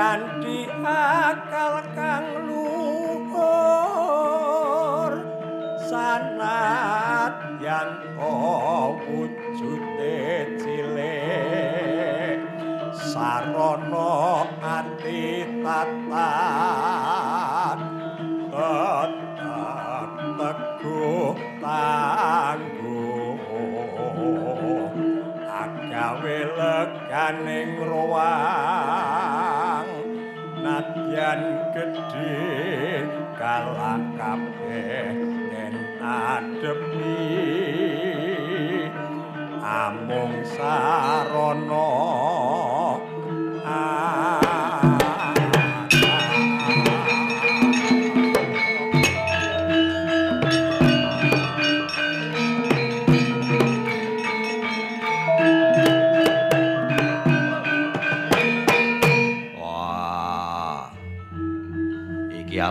kanthi akal kang luhur sanat yang wujude cilik. Sarana ati tatan teguh tangguh. Agawe leganing ruang nadyan gedhe kalah kabeh den adepi amung sarana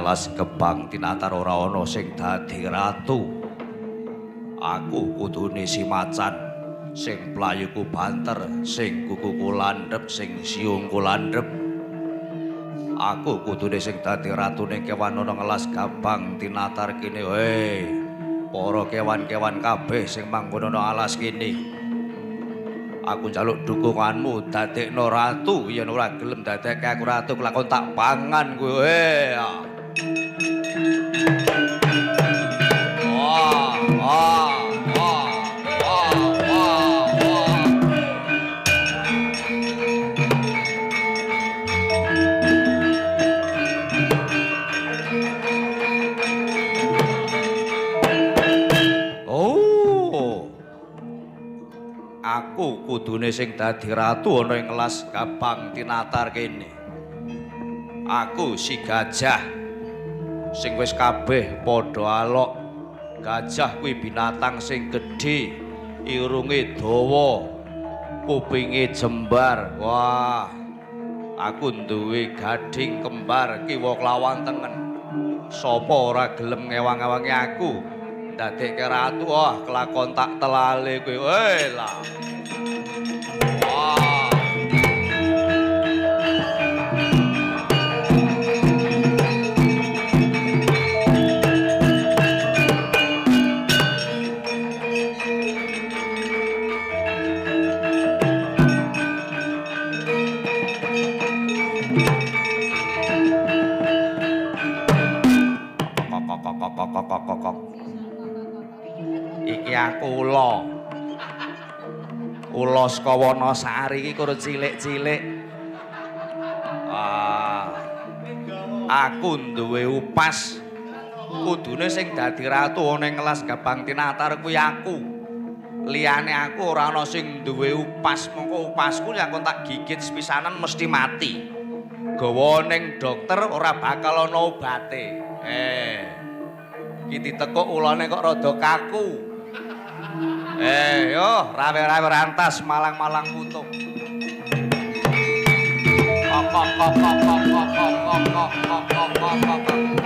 Iki alas kebang tinatar ora ana sing dadi ratu. Aku kudune si macan sing playuku banter, sing kukuku landhep, sing siungku landhep. Aku kudune sing dadi ratune kewan ana ngelas gabang tinatar kene. Hei, para kewan-kewan kabeh sing manggon ana alas kene. Aku njaluk dukunganmu dadekno ratu yen ora gelem dadekke aku ratu kelakon tak pangan kowe. Kudune sing dadi ratu ana ing kelas Gabang Tinatar kene. Aku si gajah sing wis kabeh padha alok. Gajah kuwi binatang sing gedhe, irunge dawa, kupinge jembar. Wah. Aku duwe gading kembar kiwa klawan tengen. Sapa ora gelem ngewang-ewangi aku? Dadekke ratu, wah kelakon tak telale kowe. Hei lah. Iki aku lo Ula saka Wanasari iki kurang cilik-cilik. Ah. Aku duwe upas. Kudune sing dadi ratu ana kelas Gabang Tinatar kuwi aku. Liyane aku ora ana sing duwe upas, mongko upasku nek tak gigit sepisanan mesti mati. Gawa ning dokter ora bakal ana obate. Eh. Iki ditekuk ulane kok rada kaku. Eh, yo, rawe-rawe rantas malang-malang putuk. Kok kok kok kok kok kok kok kok kok kok kok kok kok kok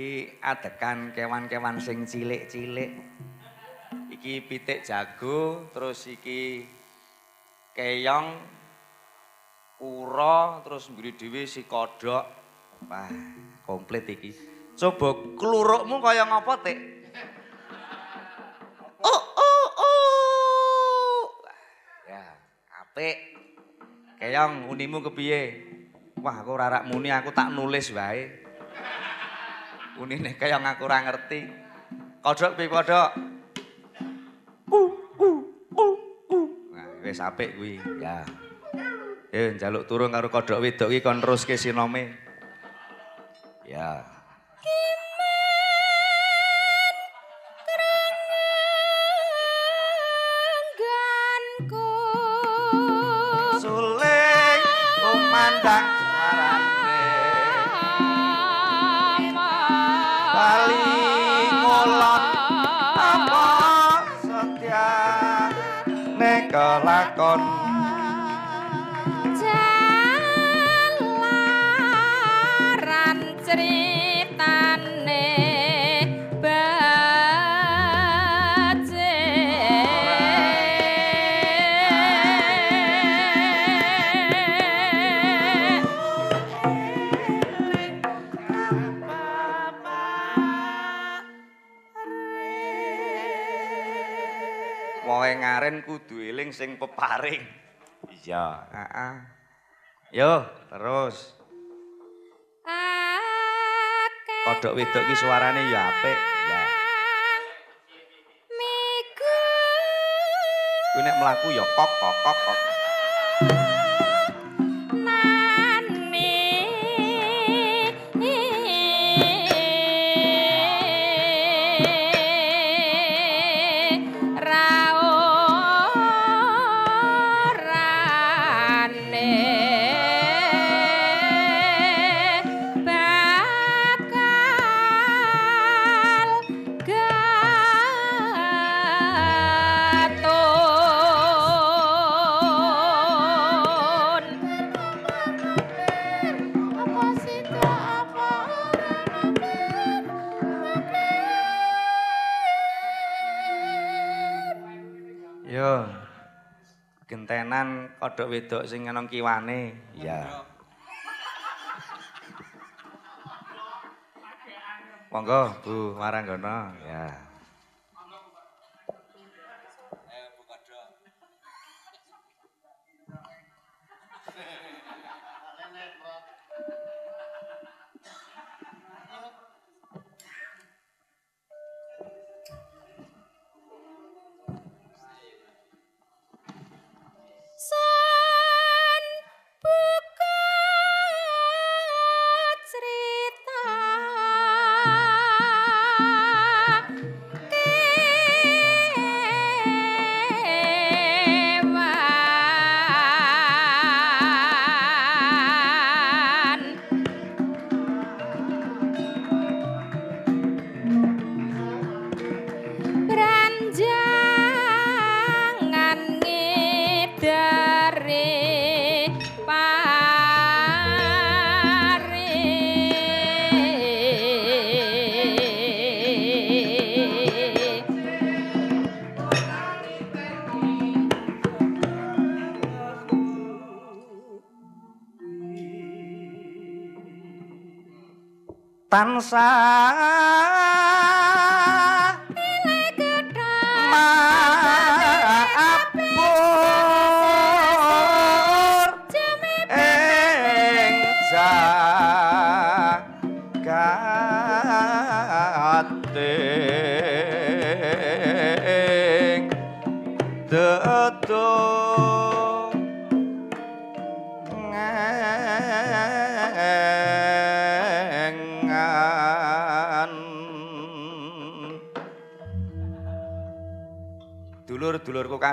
iki adekan kewan-kewan sing cilik-cilik. Iki pitik jago terus iki keong kura terus mburi dhewe si kodhok. Wah komplit iki. Coba klurukmu kaya ngapa tik? Oh oh oh. Ya apik. Keong unimu kepiye? Wah aku rarak muni aku tak nulis wae unine keong aku ora ngerti kodhok piye kodhok Nah, wis apik kuwi. Ya. Eh, njaluk turun karo kodhok wedok iki kon neruske sinome. Ya. Suling kumandang nek kelakon Jalaran sing peparing. Iya, heeh. Yo, terus. Akeh Kodhok wedok ki suarane ya apik. Ya. Miku Kuwi nek mlaku ya kok kok kok kok. Kodhok wedok sing ana kiwane. Iya. Monggo, Bu Maranggono. Ya. Tansah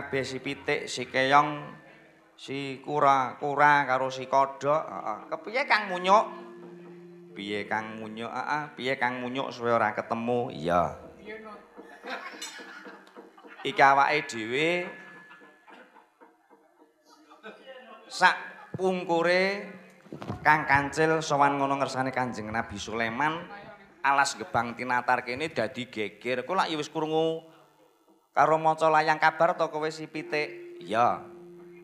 kabeh si Pitik, si Keyong, si Kura, Kura karo si Kodok. Heeh. Kepiye Kang Munyuk? Piye Kang Munyuk? Heeh, piye Kang Munyuk suwe ora ketemu? Iya. Iki awake dhewe sak pungkure Kang Kancil sowan ngono ngersane Kanjeng Nabi Sulaiman alas gebang tinatar kene dadi geger. Kowe lak wis krungu karo maca layang kabar to kowe si pitik? Iya.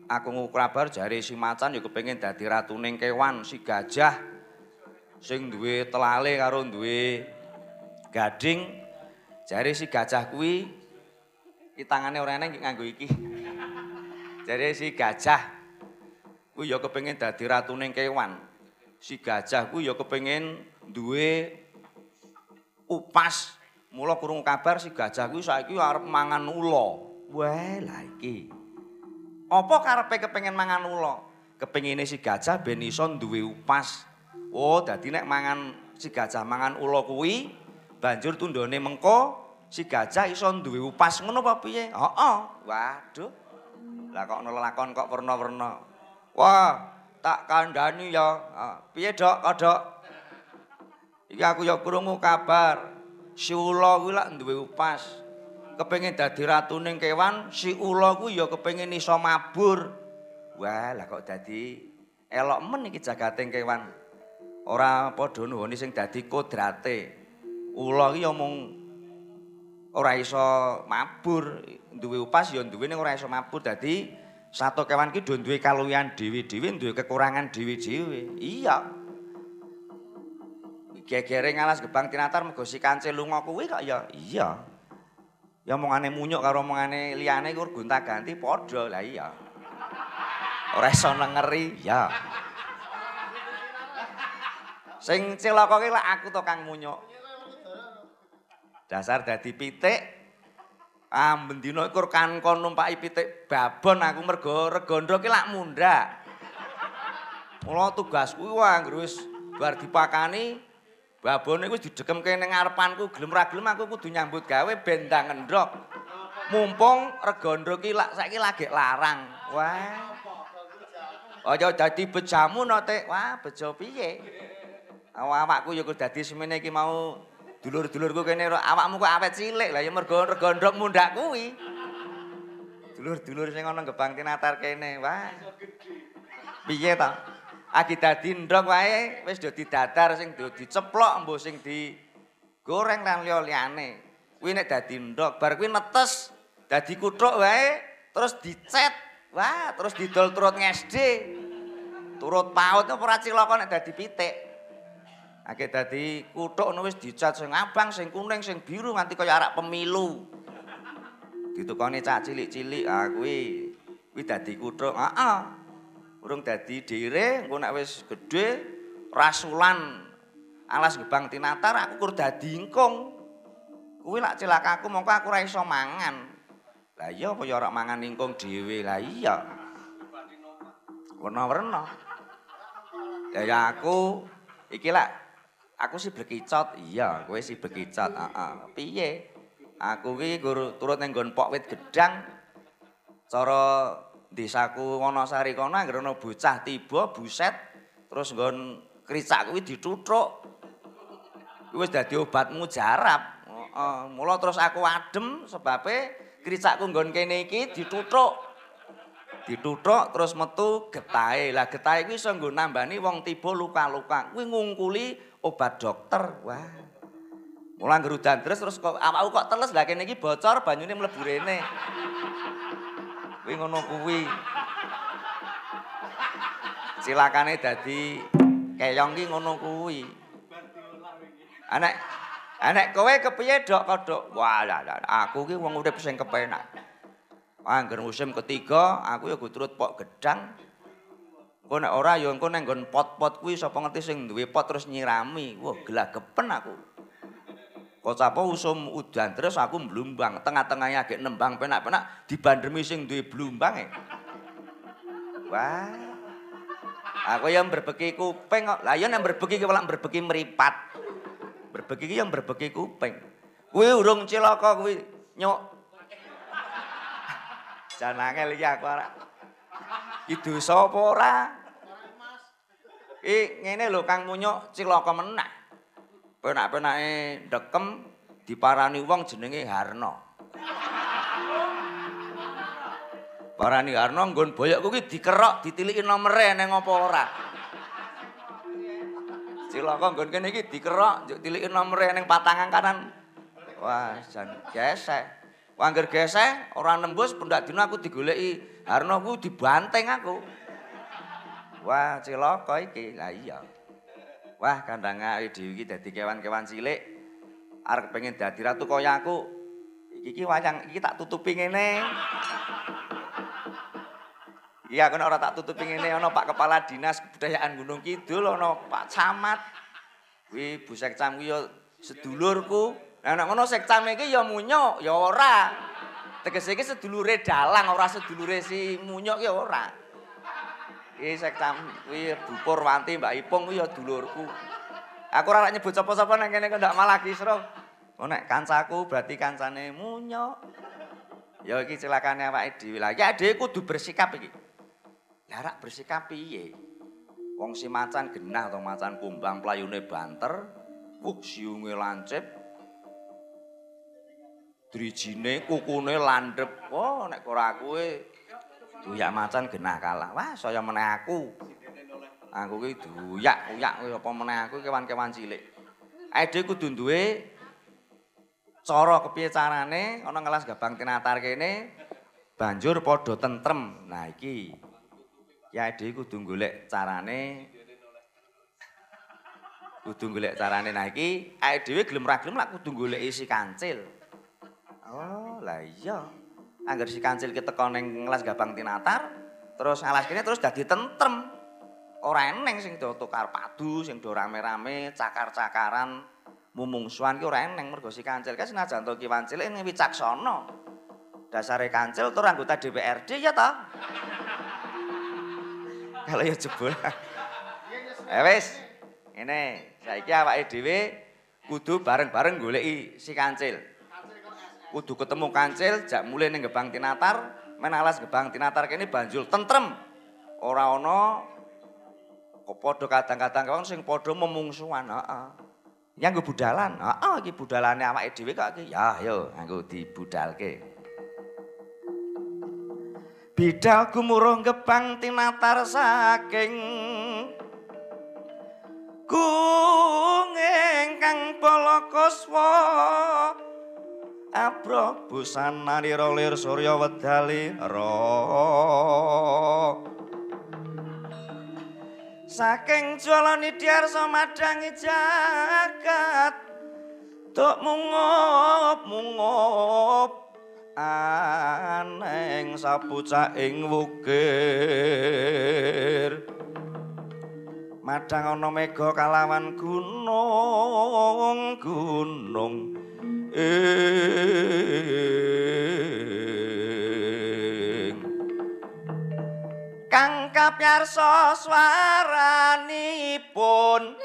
Aku ngukur kabar jare si macan ya kepengin dadi ratuning kewan, si gajah sing duwe telale karo duwe gading. Jare si gajah kuwi iki tangane ora eneng nganggo iki. Jare si gajah kuwi ya kepengin dadi ratuning kewan. Si gajah kuwi ya kepengin duwe upas. Mula kurung kabar si gajah kuwi saiki arep mangan ula. Wah, lah iki. Apa karepe kepengin mangan ula? Kepengine si gajah ben iso duwe upas. Oh, dadi nek mangan si gajah mangan ula kuwi banjur tundone mengko si gajah iso duwe upas ngono apa piye? Heeh. Waduh. Lah kok nelakon kok werna-werna. Wah, tak kandhani ya. Piye, Dok? Kodok? Iki aku ya krungu kabar. Si ula kuwi lak duwe upas. Kepengin dadi ratuning kewan, si ula kuwi ya kepengin iso mabur. Wah, lah kok dadi elok men iki jagating kewan. Ora padha nuwuni sing dadi kodrate. Ula iki ya mung ora iso mabur, duwe upas ya duwe ning ora iso mabur. Dadi satu kewan ki do duwe kaluwihan dhewe-dhewe, duwe kekurangan dhewe-dhewe. Iya. Gegere ngalas gebang tinatar mergo si kancil lunga kuwi kok ya iya. Ya omongane munyuk karo omongane liyane iku gonta-ganti padha. Lah iya. Ora iso ngeri, ya. Sing celaka ki lak aku to Kang Munyuk. Dasar dadi pitik Ah, bendina iku kan kon numpaki pitik babon aku mergo regondo ki lak mundhak. Mula tugasku wah anggere wis bar dipakani babone wis didekemke ning ngarepanku gelem ra gelem aku kudu nyambut gawe ben ndang ngendhok. Mumpung regondo ki lak saiki lagi larang. Wah. Aja dadi bejamu no, Tik. Wah, bejo piye? Awakku ya kudu dadi semene iki mau dulur-dulurku kene awakmu kok awet cilik lah ya mergo regondok mundhak kuwi. Dulur-dulur sing ana gebang tinatar kene, wah. Piye ta? Agi dadi ndok wae wis do didadar sing do diceplok mbuh sing di goreng lan liya liyane. Kuwi nek dadi ndok bar kuwi netes dadi kuthuk wae terus dicet. Wah, terus didol turut ngesde. Turut paut ora cilaka nek dadi pitik. Akeh dadi kuthuk ngono wis dicat sing abang, sing kuning, sing biru nganti kaya arak pemilu. Ditukone cak cilik-cilik, ah kuwi kuwi dadi kuthuk. Heeh. Urung dadi dire, engko nek wis gedhe rasulan alas gebang tinatar aku kur dadi ingkung. Kuwi lak cilakaku mongko aku ora iso mangan. Lah iya apa ya ora mangan ingkung dhewe. Lah iya. Warna-warna. Ya aku iki lak aku sih berkicot. Iya, kowe sih berkicot. Heeh. Piye? Aku ki turut ning nggon pok wit gedang. Cara desaku Wonosari kono anggere ana bocah tiba buset terus nggon kricak kuwi dituthuk. Kuwi wis dadi obat mujarab. Heeh. Mula terus aku adem sebabe kricakku nggon kene iki dituthuk. Dituthuk terus metu getahe. Lah getahe kuwi iso nggo nambani wong tiba luka-luka. Kuwi ngungkuli obat dokter. Wah. Mula ngrudan terus terus kok awakku kok teles lah kene iki bocor banyune mlebu rene. Kuwi ngono kuwi. Cilakane dadi keyong ki ngono kuwi. Anek anek kowe kepiye dok kodok? Wah, lah, aku ki wong urip sing kepenak. Angger musim ketiga aku ya turut pok gedang. Engko nek ora ya engko nang nggon pot-pot kuwi sapa ngerti sing duwe pot terus nyirami. Wah, gelagepen aku. Kok sapa usum udan terus aku mblumbang, tengah-tengahnya agek nembang penak-penak dibandremi sing duwe blumbange. Wah. Aku yang berbeki kuping kok. Lah ya nek berbeki ki malah berbeki meripat. Berbeki ki yang berbeki kuping. Kuwi urung cilaka kuwi nyok Jan angel iki aku ora. Iki dosa apa ora? Ih, ngene lho Kang Munyuk cilaka menah. Penak-penake ndekem diparani wong jenenge Harno. Parani Harno nggon boyokku ki dikerok ditiliki nomere ning apa ora. Cilaka nggon kene iki dikerok njuk tiliki nomere ning patangan kanan. Wah, jan gesek. Wah, anggere gesek ora nembus pendak dina aku digoleki Harno ku dibanteng aku. Wah, cilaka iki. Lah iya. Wah, kandhang awake dhewe iki dadi kewan-kewan cilik. Arep pengen dadi ratu kaya aku. Iki iki wayang iki tak tutupi ngene. Iya, aku ora tak tutupi ngene ana Pak Kepala Dinas Kebudayaan Gunung Kidul, ana Pak Camat. Kuwi Bu Sekcam kuwi ya sedulurku. Nek ngono Sekcam iki ya munyuk, ya ora. Tegese iki sedulure dalang, ora sedulure si munyuk ya ora. Iki Sekcam kuwi Bu Purwanti, Mbak Ipung kuwi ya dulurku. Aku ora nyebut sapa-sapa nang kene kok ndak malah kisruh. Oh nek kancaku berarti kancane munyuk. Ya iki celakane awake dhewe. Lah iki dhewe kudu bersikap iki. Lah rak bersikap piye? Wong si macan genah to macan kumbang playune banter, wuh siunge lancip. Drijine kukune landhep. Oh nek ora kuwe duyak macan genah kalah. Wah saya meneh aku. Aku ki duyak, uyak apa meneh aku kewan-kewan cilik. Ade kudu duwe cara kepiye carane ana ngelas gabang tinatar kene banjur padha tentrem. Nah iki ya ade kudu golek carane kudu golek carane nah iki awake dhewe gelem ra gelem lak kudu golek isi kancil. Oh, lah iya. Angger si kancil ki teko ning ngelas gabang tinatar, terus alas kene terus dadi tentrem. Ora eneng sing do tukar padu, sing do rame-rame, cakar-cakaran, mumungsuan ki ora eneng mergo si kancil kan senajan to ki wancil ini wicaksana. Dasare kancil tur anggota DPRD ya ta? Kalau ya jebul. Eh wis. Ngene, saiki awake dhewe kudu bareng-bareng goleki si kancil. Kudu ketemu kancil, jak mulai ning gebang tinatar, men alas gebang tinatar kene banjul tentrem. Ora ana kok padha kadang-kadang wong sing padha memungsuhan, heeh. Yang nggo budalan. Heeh, iki budalane awake dhewe kok iki. Ya, yo, nganggo dibudalke. Bidal gumurung gebang tinatar saking Kung ingkang polokoswa Abro busana lirolir surya wedali Saking joloni diarsa madangi jagat Tuk mungup mungup Aneng sapucaing wukir. Madang ana mega kalawan gunung gunung ing Kang kapyarsa swaranipun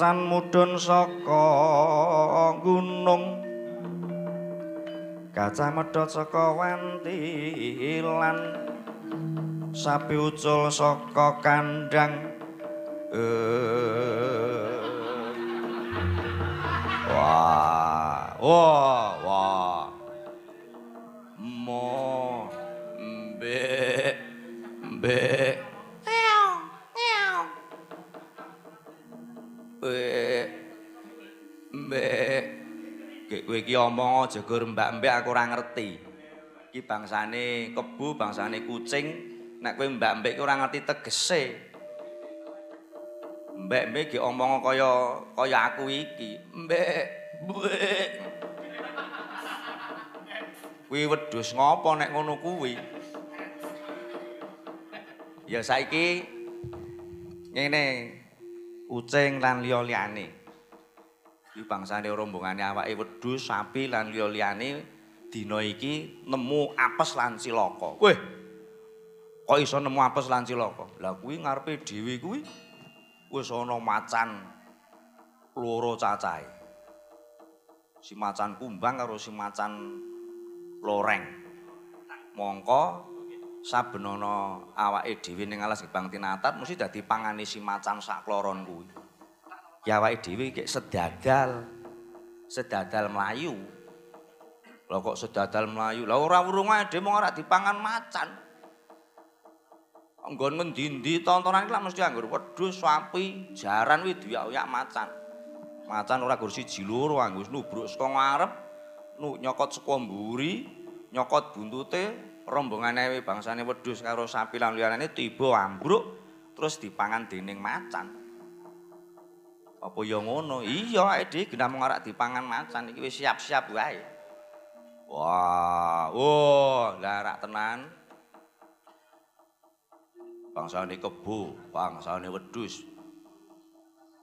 macan mudhun saka gunung. Gajah medhot saka wantilan sapi ucul saka kandang. Eh. wah wah wah. Mo mbek mbek kowe iki omong aja gur mbak-mbek aku ora ngerti. Iki bangsane kebu, bangsane kucing. Nek kowe mbak-mbek ki ora ngerti tegese. Mbek-mbek gek omong kaya kaya aku iki. Mbek. Mbek. Kuwi wedhus ngopo nek ngono kuwi? Ya saiki ngene kucing lan liya-liyane. Iki bangsane rombongane awake wedhus, sapi lan liya-liyane dina iki nemu apes lan cilaka. Weh. Kok iso nemu apes lan cilaka? Lah kuwi ngarepe dhewe kuwi wis ana macan loro cacahe. Si macan kumbang karo si macan loreng. Mongko saben ana awake dhewe ning alas gebang tinatat mesti dadi pangane si macan sak kloron kuwi. Ya awake dhewe kek sedadal. Sedadal mlayu. Lah kok sedadal mlayu? Lah ora urunge dhewe mung ora dipangan macan. Nggon ngendi-endi tontonan iki lah mesti anggur wedhus, sapi, jaran kuwi diyak-uyak macan. Macan ora gur siji loro anggo nubruk saka ngarep, nu nyokot saka mburi, nyokot buntute, rombongane bangsane wedhus karo sapi lan liyane tiba ambruk terus dipangan dening macan. Apa ya ngono? Iya, dhewe genah mung ora dipangan macan iki wis siap-siap wae. Wah, oh, lah rak tenan. Bangsane kebo, bangsane wedhus.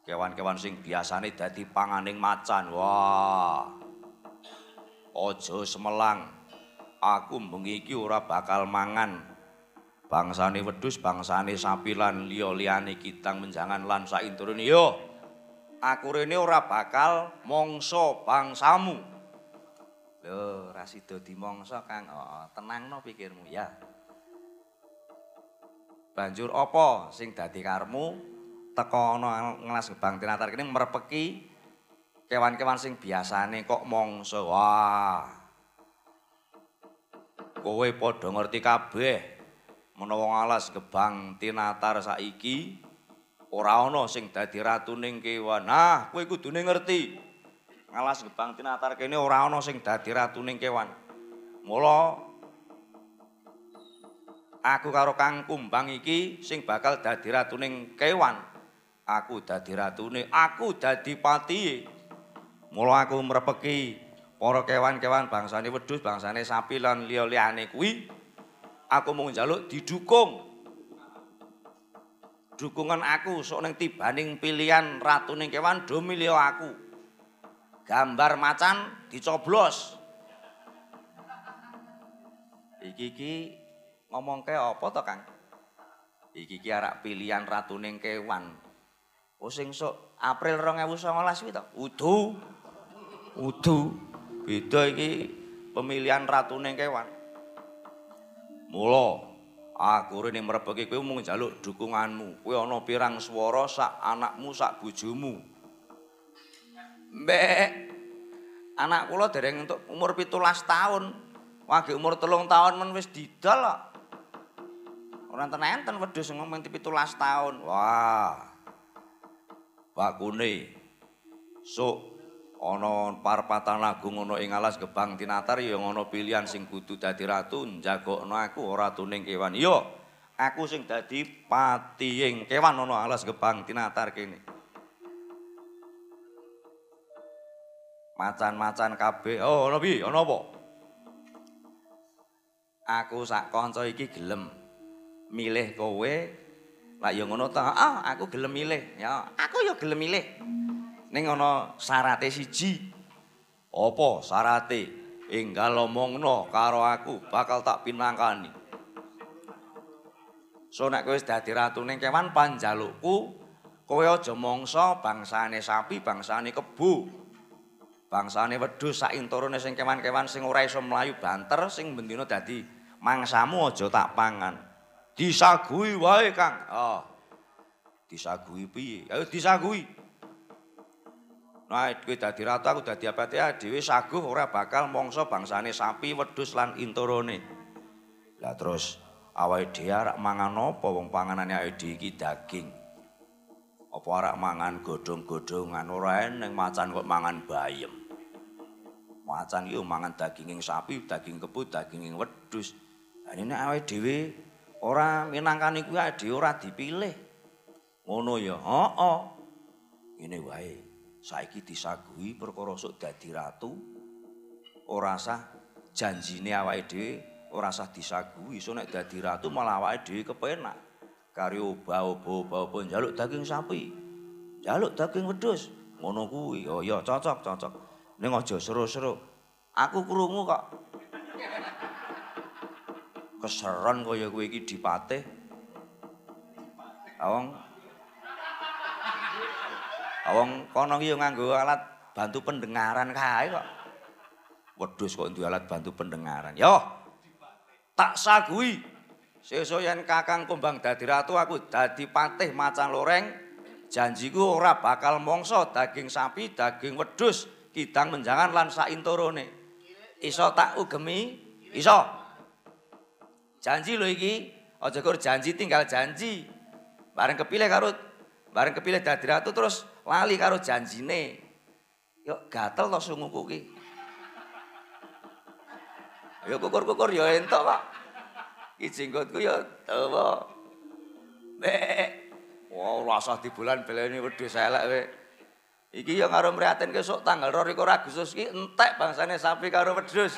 Kewan-kewan sing biasane dadi panganing macan. Wah. Aja semelang. Aku bengi iki ora bakal mangan bangsane wedhus, bangsane sapi lan liya-liyane kitang menjangan lan sainturune. Yo. Aku rene ora bakal mangsa bangsamu. Lho, ra sida dimangsa, Kang. Oh, tenangno pikirmu ya. Banjur apa sing dadi karmu teka ana ngelas gebang tinatar kene merpeki kewan-kewan sing biasane kok mangsa. Wah. Kowe padha ngerti kabeh menawa ngalas gebang tinatar saiki ora ana sing dadi ratuning kewan. Nah, kowe kudune ngerti. Ngalas gebang tinatar kene ora ana sing dadi ratuning kewan. Mula aku karo Kang Kumbang iki sing bakal dadi ratuning kewan. Aku dadi ratune, aku dadi patihe. Mula aku mrepeki para kewan-kewan bangsane wedhus, bangsane sapi lan liya-liyane kuwi aku mung njaluk didukung. Dukungan aku sok ning tibaning pilihan ratuning kewan do milih aku. Gambar macan dicoblos. Iki iki ngomongke apa to, Kang? Iki iki arak pilihan ratuning kewan. Oh sing sok April 2019 kuwi to? Udu. Udu. Beda iki pemilihan ratuning kewan. Mula aku rene mrebeki kowe mung njaluk dukunganmu. Kowe ana pirang swara sak anakmu sak bojomu. Mbek. Anak kula dereng entuk umur 17 tahun. Wage umur telung tahun men wis didol kok. Ora enten wedhus ngomong 17 tahun. Wah. Bakune. Sok ana parpatan agung ana ing alas gebang tinatar ya ana pilihan sing kudu dadi ratu njagokno aku ora tuning kewan. Iya. Aku sing dadi patihing kewan ana alas gebang tinatar kene. Macan-macan kabeh. Oh, ana piye? Ana apa? Aku sak kanca iki gelem milih kowe. Lah ya ngono ta. Ah, aku gelem milih. Ya, aku ya gelem milih. Ning ana syarate siji. Apa syarate? Enggal omongno karo aku bakal tak pinangkani. So nek kowe wis dadi ratuning kewan panjalukku Kowe aja mangsa bangsane sapi, bangsane kebo. Bangsane wedhus sak inturune sing kewan-kewan sing ora iso mlayu banter sing bendina dadi mangsamu aja tak pangan. Disagui wae, Kang. Oh. Disagui piye? Ayo disagui. Nah, kowe dadi ratu aku dadi apate dhewe saguh ora bakal mangsa bangsane sapi, wedhus lan inturune. Lah terus awake dhewe arek mangan apa wong panganane awake dhewe iki daging. Apa arek mangan godhong-godhongan ora eneng macan kok mangan bayem. Macan iki mangan daginging sapi, daging kebo, daginging wedhus. Lah ini awake dhewe ora minangkani kuwi awake ora dipilih. Ngono ya. Heeh. Ngene wae. Saiki disaguhi perkara sok dadi ratu. Ora sah janjine awake dhewe ora sah disaguhi. So nek dadi ratu malah awake dhewe kepenak. Kari obah-obah-obah njaluk daging sapi. Njaluk daging wedhus. Ngono kuwi. Oh ya cocok, cocok. Ning aja seru-seru. Aku krungu kok. Keseron kaya kowe iki dipatih. Awong Awong kono iki nganggo alat bantu pendengaran kae kok. Wedhus kok duwe alat bantu pendengaran. Yo. Tak sagui. Sesuk yen Kakang Kumbang dadi ratu aku dadi patih macan loreng. Janjiku ora bakal mangsa daging sapi, daging wedhus, kidang menjangan lan sainturone. Iso tak ugemi? Iso. Janji lho iki. Aja kur janji tinggal janji. Bareng kepilih karo bareng kepilih dadi ratu terus lali karo janjine. Yo gatel to sunguku ki. Yo kukur-kukur yo entuk kok. Iki jenggotku yo dawa. Nek Wah, wow, rasa di bulan beleni wedhus elek kowe. Iki yo karo mriatin kesuk tanggal 22 Agustus iki entek bangsane sapi karo wedhus.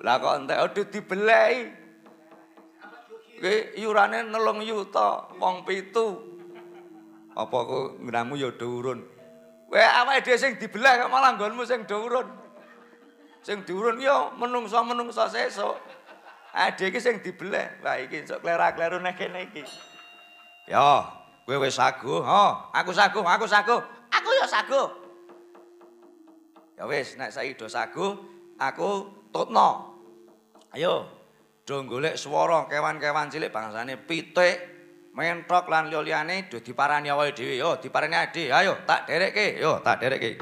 Lah kok entek aduh dibelei. Ki iurane 3 yuta, wong pitu. Apa kok ngramu ya dhuwurun. Kowe awake dhewe sing dibeleh kok malah nggonmu sing dhuwurun. Sing dhuwurun ya menungsa-menungsa sesuk. Ade iki sing dibeleh. Lah iki sok klera-kleru nek kene iki. Ya, kowe wis saguh. Ha, aku saguh, aku saguh. Aku ya saguh. Ya wis, nek saiki do saguh, aku tutno. Ayo, do golek swara kewan-kewan cilik bangsane pitik, mentok lan liya-liyane do diparani awake dhewe. Yo, diparani ade. Ayo, tak derekke. Yo, tak derekke.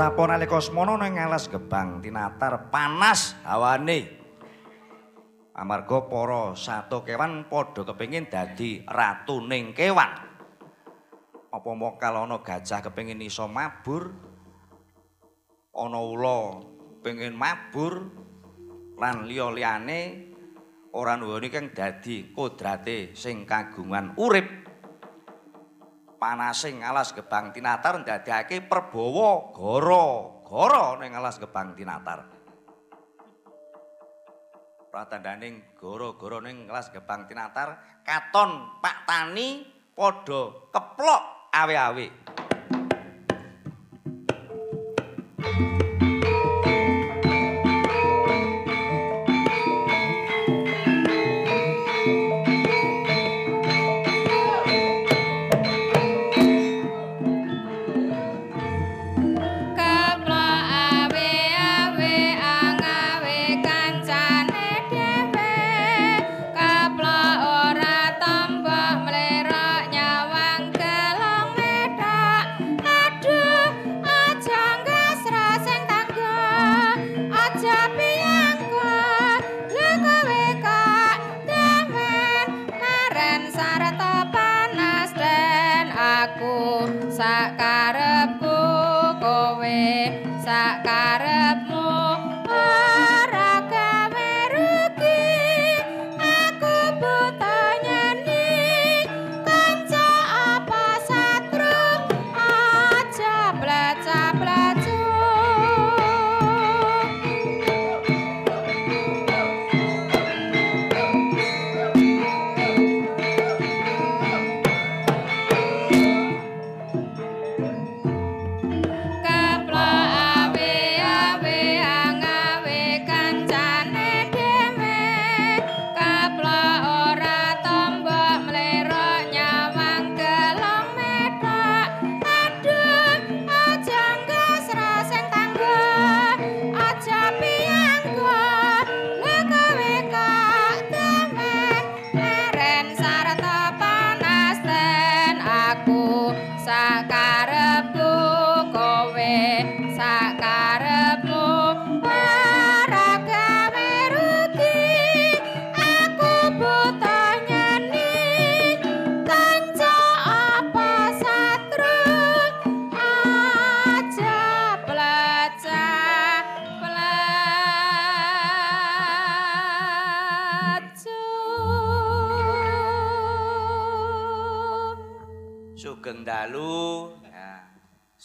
Kocapo nalika semana ning alas gebang tinatar panas hawane. Amarga para sato kewan padha kepengin dadi ratuning kewan. Apa mokal ana gajah kepengin iso mabur, ana ula pengin mabur lan liya-liyane ora nuwuni kang dadi kodrate sing kagungan urip. Panasing alas gebang tinatar ndadekake perbawa gara-gara ning alas gebang tinatar. Pratandaning gara-gara ning alas gebang tinatar katon Pak Tani padha keplok awe-awe.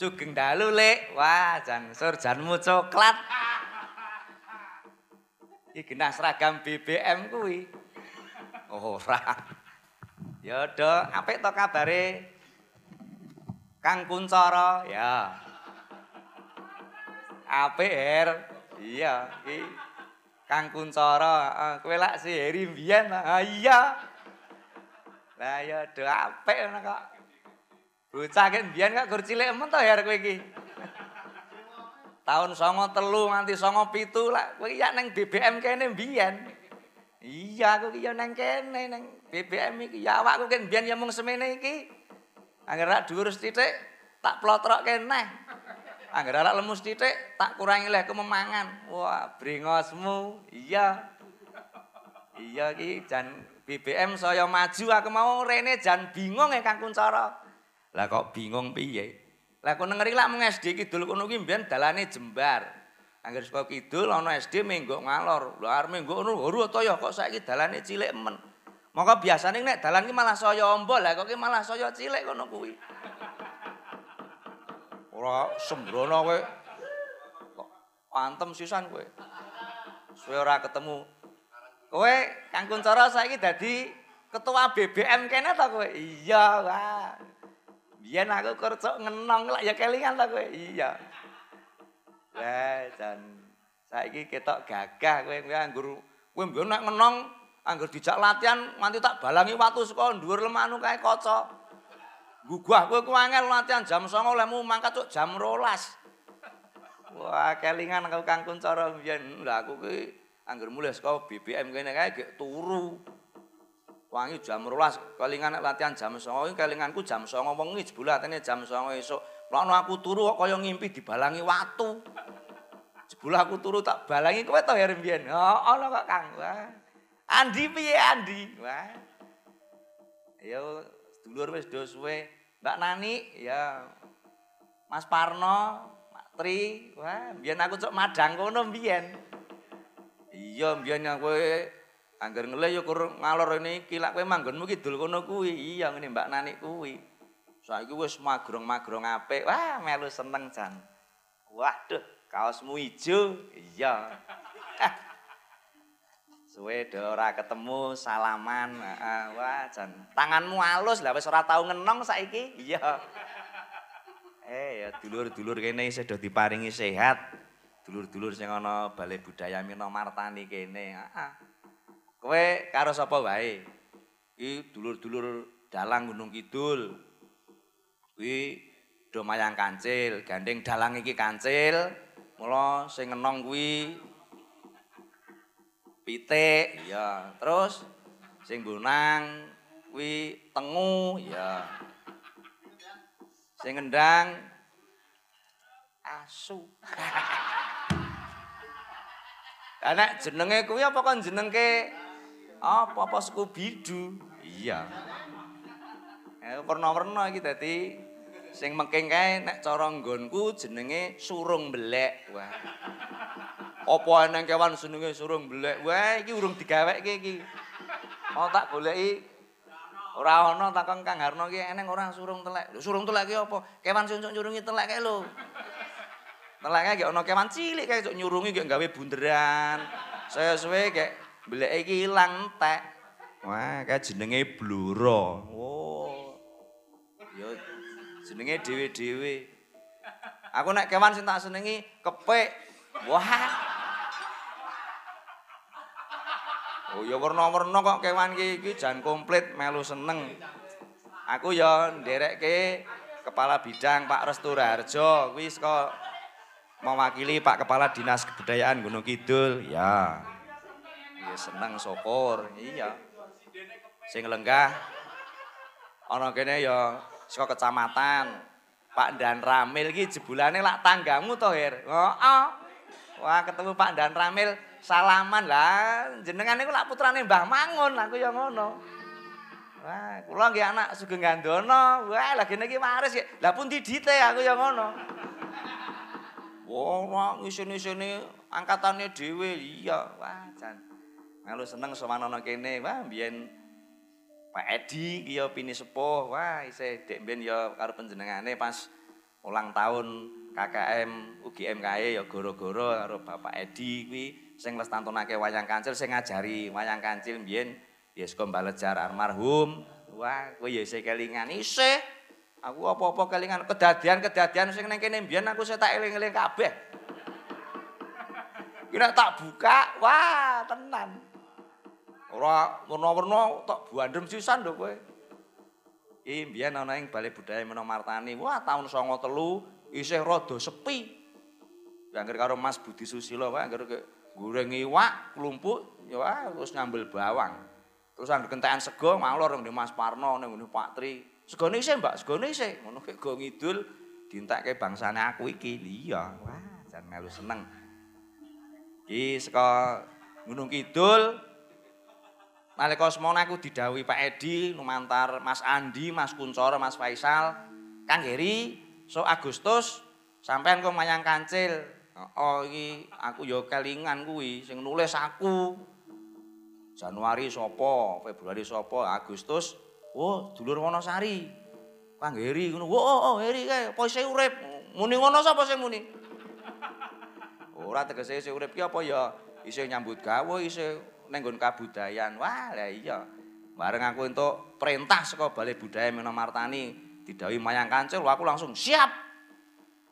Sugeng dalu, Lek. Wah, jan surjanmu coklat. Iki genah seragam BBM kuwi. Ora. Ya do, apik to kabare? Kang Kuncara, ya. Apik, Her. Iya, iki Kang Kuncara, heeh. Kowe lak si Heri mbiyen. Ah iya. Lah ya do apik ngono kok. Bocah ki mbiyen kok gur cilik men to ya kowe iki. Tahun 93 nganti 97 lah kowe ya nang BBM kene mbiyen. Iya aku ki ya nang kene nang BBM iki ya awakku ki mbiyen ya mung semene iki. Angger rak dhuwur sithik tak plotrok kene. Angger rak lemu sithik tak kurangi lehku memangan. Wah, brengosmu. Iya. Iya ki jan BBM saya maju aku mau rene jan bingung ya Kang Kuncara. Lah kok bingung piye? Lah kono ngeri lak mung SD kidul kono ki mbiyen dalane jembar. Angger saka kidul ana SD menggok ngalor. Lah arep menggok ngono lho to ya kok saiki dalane cilik men. Maka biasane nek dalan ki malah saya amba lah kok ki malah saya cilik kono kuwi. Ora sembrono kowe. Kok antem sisan kowe. Suwe ora ketemu. Kowe Kang Kuncara saiki dadi ketua BBM kene ta kowe? Iya, wah. Biyen aku kerja ngenong lak ya kelingan ta kowe? Iya. Lah, jan saiki ketok gagah kowe kowe anggur kowe mbiyen nek ngenong anggur dijak latihan nganti tak balangi watu saka dhuwur lemahmu kae kaca. Gugah kowe ku angel latihan jam 09.00 lemu mangkat cuk jam 12. Wah, kelingan aku Kang Kuncara mbiyen. Lah aku ki anggur mulai saka BBM kene kae gek turu. Wangi jam 12 kelingan latihan jam 09.00 kelinganku jam 09.00 wengi jebul latihane jam 09.00 esuk. Lakno aku turu kok kaya ngimpi dibalangi watu. Jebul aku turu tak balangi kowe to ya mbiyen. Oh, ana kok Kang. Wah. Andi piye Andi? Wah. Ya sedulur wis do suwe. Mbak Nani ya Mas Parno, Mak Tri, wah, mbiyen aku cok madang kono mbiyen. Iya, mbiyen kowe Angger ngelih ya kur ngalor ini iki lak kowe manggonmu kidul kono kuwi. Iya ngene Mbak Nani kuwi. Saiki wis magrong-magrong apik. Wah, melu seneng jan. Waduh, kaosmu ijo. Iya. Suwe do ora ketemu salaman. Wah jan. Tanganmu halus lah wis ora tau ngenong saiki. Iya. Eh ya dulur-dulur kene isih do diparingi sehat. Dulur-dulur sing ana Balai Budaya Minomartani kene. Heeh. Kowe karo sapa wae? Iki dulur-dulur dalang Gunung Kidul. Kuwi do mayang kancil, gandeng dalang iki kancil. Mula sing ngenong kuwi pitik, ya. Terus sing bonang kuwi tengu, ya. Sing ngendang asu. Anak jenenge kuwi apa kon jenengke apa apa Scooby-Doo? Iya. Eh warna-warna iki dadi sing mengking kae nek cara jenenge surung belek. Wah. Apa eneng kewan jenenge surung belek? Wah, iki urung digaweke iki. Oh tak goleki ora ana takon Kang Harno ki eneng ora surung telek. Surung telek ki apa? Kewan sing nyurungi telek kae lho. Teleke gek ana kewan cilik kae nyurungi gek gawe bunderan. Saya suwe gek beleke iki ilang entek. Wah, kae jenenge bluro. Oh. Ya jenenge dhewe-dhewe. Aku nek kewan sing tak senengi kepik. Wah. Oh ya warna-warna kok kewan iki iki jan komplit melu seneng. Aku ya nderekke kepala bidang Pak Restu Raharjo kuwi saka mewakili Pak Kepala Dinas Kebudayaan Gunung Kidul. Ya. Seneng syukur. Iya. Sing lenggah ana kene ya saka kecamatan. Pak Dan Ramil iki jebulane lak tanggamu to, Her. Heeh. Wah, ketemu Pak Dan Ramil salaman lah. Jenengan niku lak putrane Mbah Mangun, aku ya ngono. Wah, kula nggih anak Sugeng Gandono. Wah, lagi niki waris. Lah pun didite aku ya ngono. Wah, ngisin-isine angkatane dhewe. Iya, wah jan. Melu seneng sowanana kene. Wah, mbiyen Pak Edi ki ya pini sepuh. Wah, isih dek mbiyen ya karo panjenengane pas ulang tahun KKM UGM kae ya goro-goro karo Bapak Edi kuwi sing lestantunake wayang kancil sing ngajari wayang kancil mbiyen ya saka Balejar almarhum. Wah, kowe ya isih kelingan isih. Aku apa-apa kelingan kedadian-kedadian sing ning kene mbiyen aku sih tak eling-eling kabeh. Kira tak buka, wah tenan. Ora werna-werna tak buandem sisan lho kowe. Iki mbiyen ana ing Balai Budaya Menomartani. Wah, tahun 93 isih rada sepi. Angger karo Mas Budi Susilo wae angger goreng iwak, klumpuk, ya wah terus nyambel bawang. Terus angger kentekan sego malor ning Mas Parno ning Pak Tri. Segone isih, Mbak, segone isih. Ngono kek go ngidul dientekke bangsane aku iki. Iya, wah jan melu seneng. Iki saka Gunung Kidul nalika semono aku didhawuhi Pak Edi lumantar Mas Andi, Mas Kuncoro, Mas Faisal, Kang Heri, so Agustus sampean kok mayang kancil. Oh iki aku ya kelingan kuwi sing nulis aku. Januari sapa, Februari sapa, Agustus oh dulur Wonosari. Kang Heri ngono. Oh, oh Heri kae apa isih urip? Muni ngono sapa sing muni? Ora tegese isih urip ki apa ya isih nyambut gawe, isih ning nggon kabudayan. Wah, lah iya. Bareng aku entuk perintah saka Balai Budaya Menomartani didhawuhi mayang kancil, aku langsung siap.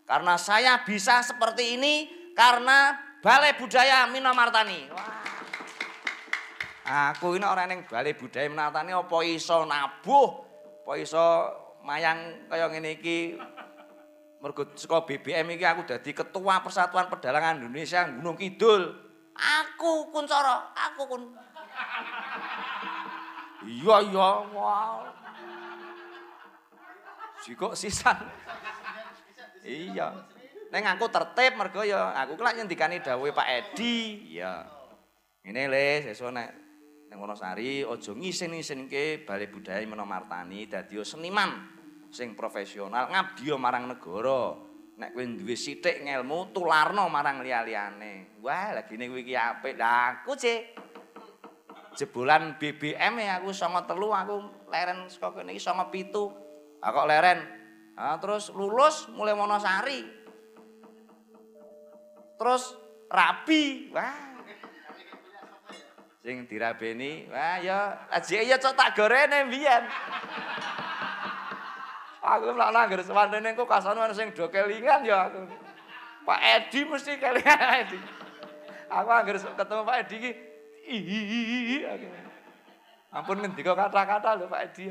Karena saya bisa seperti ini karena Balai Budaya Minomartani. Wah. Aku ini orang yang Balai Budaya Minomartani apa iso nabuh, apa iso mayang kaya ngene iki. Mergo saka BBM iki aku dadi ketua Persatuan Pedalangan Indonesia Gunung Kidul. Aku Kuncoro, aku kun. Iya iya, wow. Jikok sisan. Iya. Neng aku tertib mergo ya aku kelak nyendikani dawuhe Pak Edi. Iya. Ngene le sesuk nek ning Wonosari aja ngisin-isinke Balai Budaya Menomartani dadi seniman sing profesional ngabdi marang negara. Nek kowe duwe sithik ngelmu tularno marang liya-liyane. Wah, lagine kowe iki apik. Lah aku, Cik. jebolan BBM ya aku sama telu aku leren saka kene iki sama pitu. Ah kok leren. Ah terus lulus mulai Wonosari. Terus rabi. Wah. Sing dirabeni, wah ya ajike ya cok tak gorene mbiyen. Aku lak nangger sewantene kok kasane ana sing do kelingan ya aku. Pak Edi mesti kelingan Edi. Aku angger ketemu Pak Edi iki aku. Ampun ngendika kata-kata lho Pak Edi.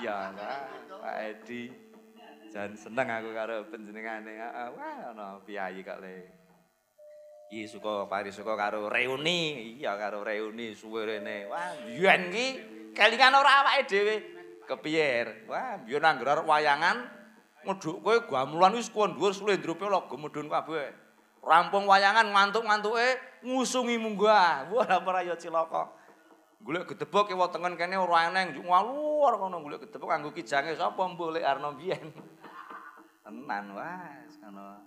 Iya lah, Pak Edi. Jan seneng aku karo panjenengane. Wah ana piyayi kok le. Iki suka pari suka karo reuni. Iya karo reuni suwe rene. Wah, biyen iki kelingan ora awake dhewe. Kepiye? Wah, biyen angger arep wayangan ngeduk kowe gamelan wis kuwi dhuwur slendrope lagu medun kabeh. Rampung wayangan ngantuk-ngantuke ngusungi munggah. Wah, ora ya cilaka. Golek gedebok kiwa tengen kene ora eneng, ngaluar kono golek gedebok kanggo kijange sapa mbok lek Arno biyen. Tenan wah, kono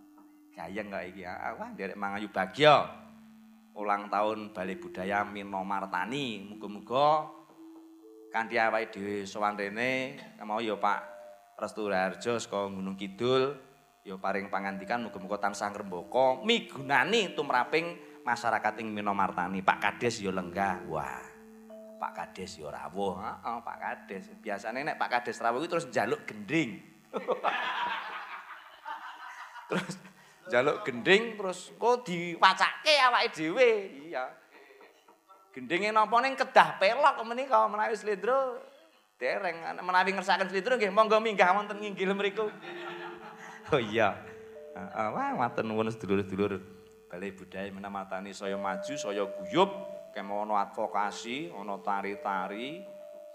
gayeng kok iki. Ah, Wah, derek mangayu bagya. Ulang tahun Balai Budaya Mino Martani. Muga-muga kanthi awake dhewe sowan rene mau ya Pak Restu Raharjo saka Gunung Kidul ya paring pangandikan muga-muga tansah ngrembaka migunani tumraping masyarakat ing Mino Martani. Pak Kades ya lenggah. Wah. Pak Kades ya rawuh. Heeh, Pak Kades. Biasane nek Pak Kades rawuh iki terus njaluk gending. terus njaluk gending terus kok diwacake awake dhewe. Iya. Gendinge napa ning kedah pelok menika menawi slendro dereng menawi ngersakaken slendro nggih monggo minggah wonten nginggil mriku. Oh iya. Heeh, wah matur nuwun sedulur-sedulur. Balai Budaya menamatani saya maju, saya guyub, kemo ana advokasi, ana tari-tari,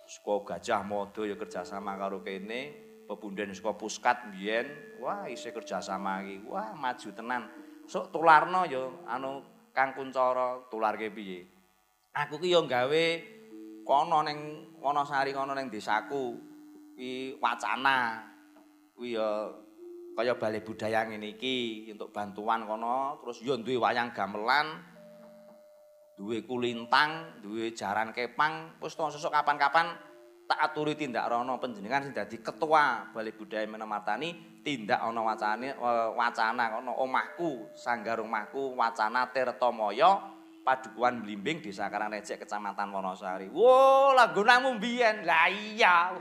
saka Gajah Mada ya kerjasama karo kene, pepunden saka Puskat mbiyen, wah isih kerjasama iki. Wah maju tenan. Sok tularno ya anu Kang Kuncara tularke piye? Aku ki ya gawe kono ning Wonosari kono ning desaku. Ki wacana. Kuwi ya kaya balai budaya ngene iki untuk bantuan kono terus yo duwe wayang gamelan duwe kulintang duwe jaran kepang wis to sesuk kapan-kapan tak aturi tindak rono panjenengan sing dadi ketua balai budaya Menematani tindak ana wacane eh, wacana kono omahku sanggar omahku wacana Tirtamaya Padukuhan Blimbing Desa Karangrecek Kecamatan Wonosari. Wo, lagunamu mbiyen. Lah iya.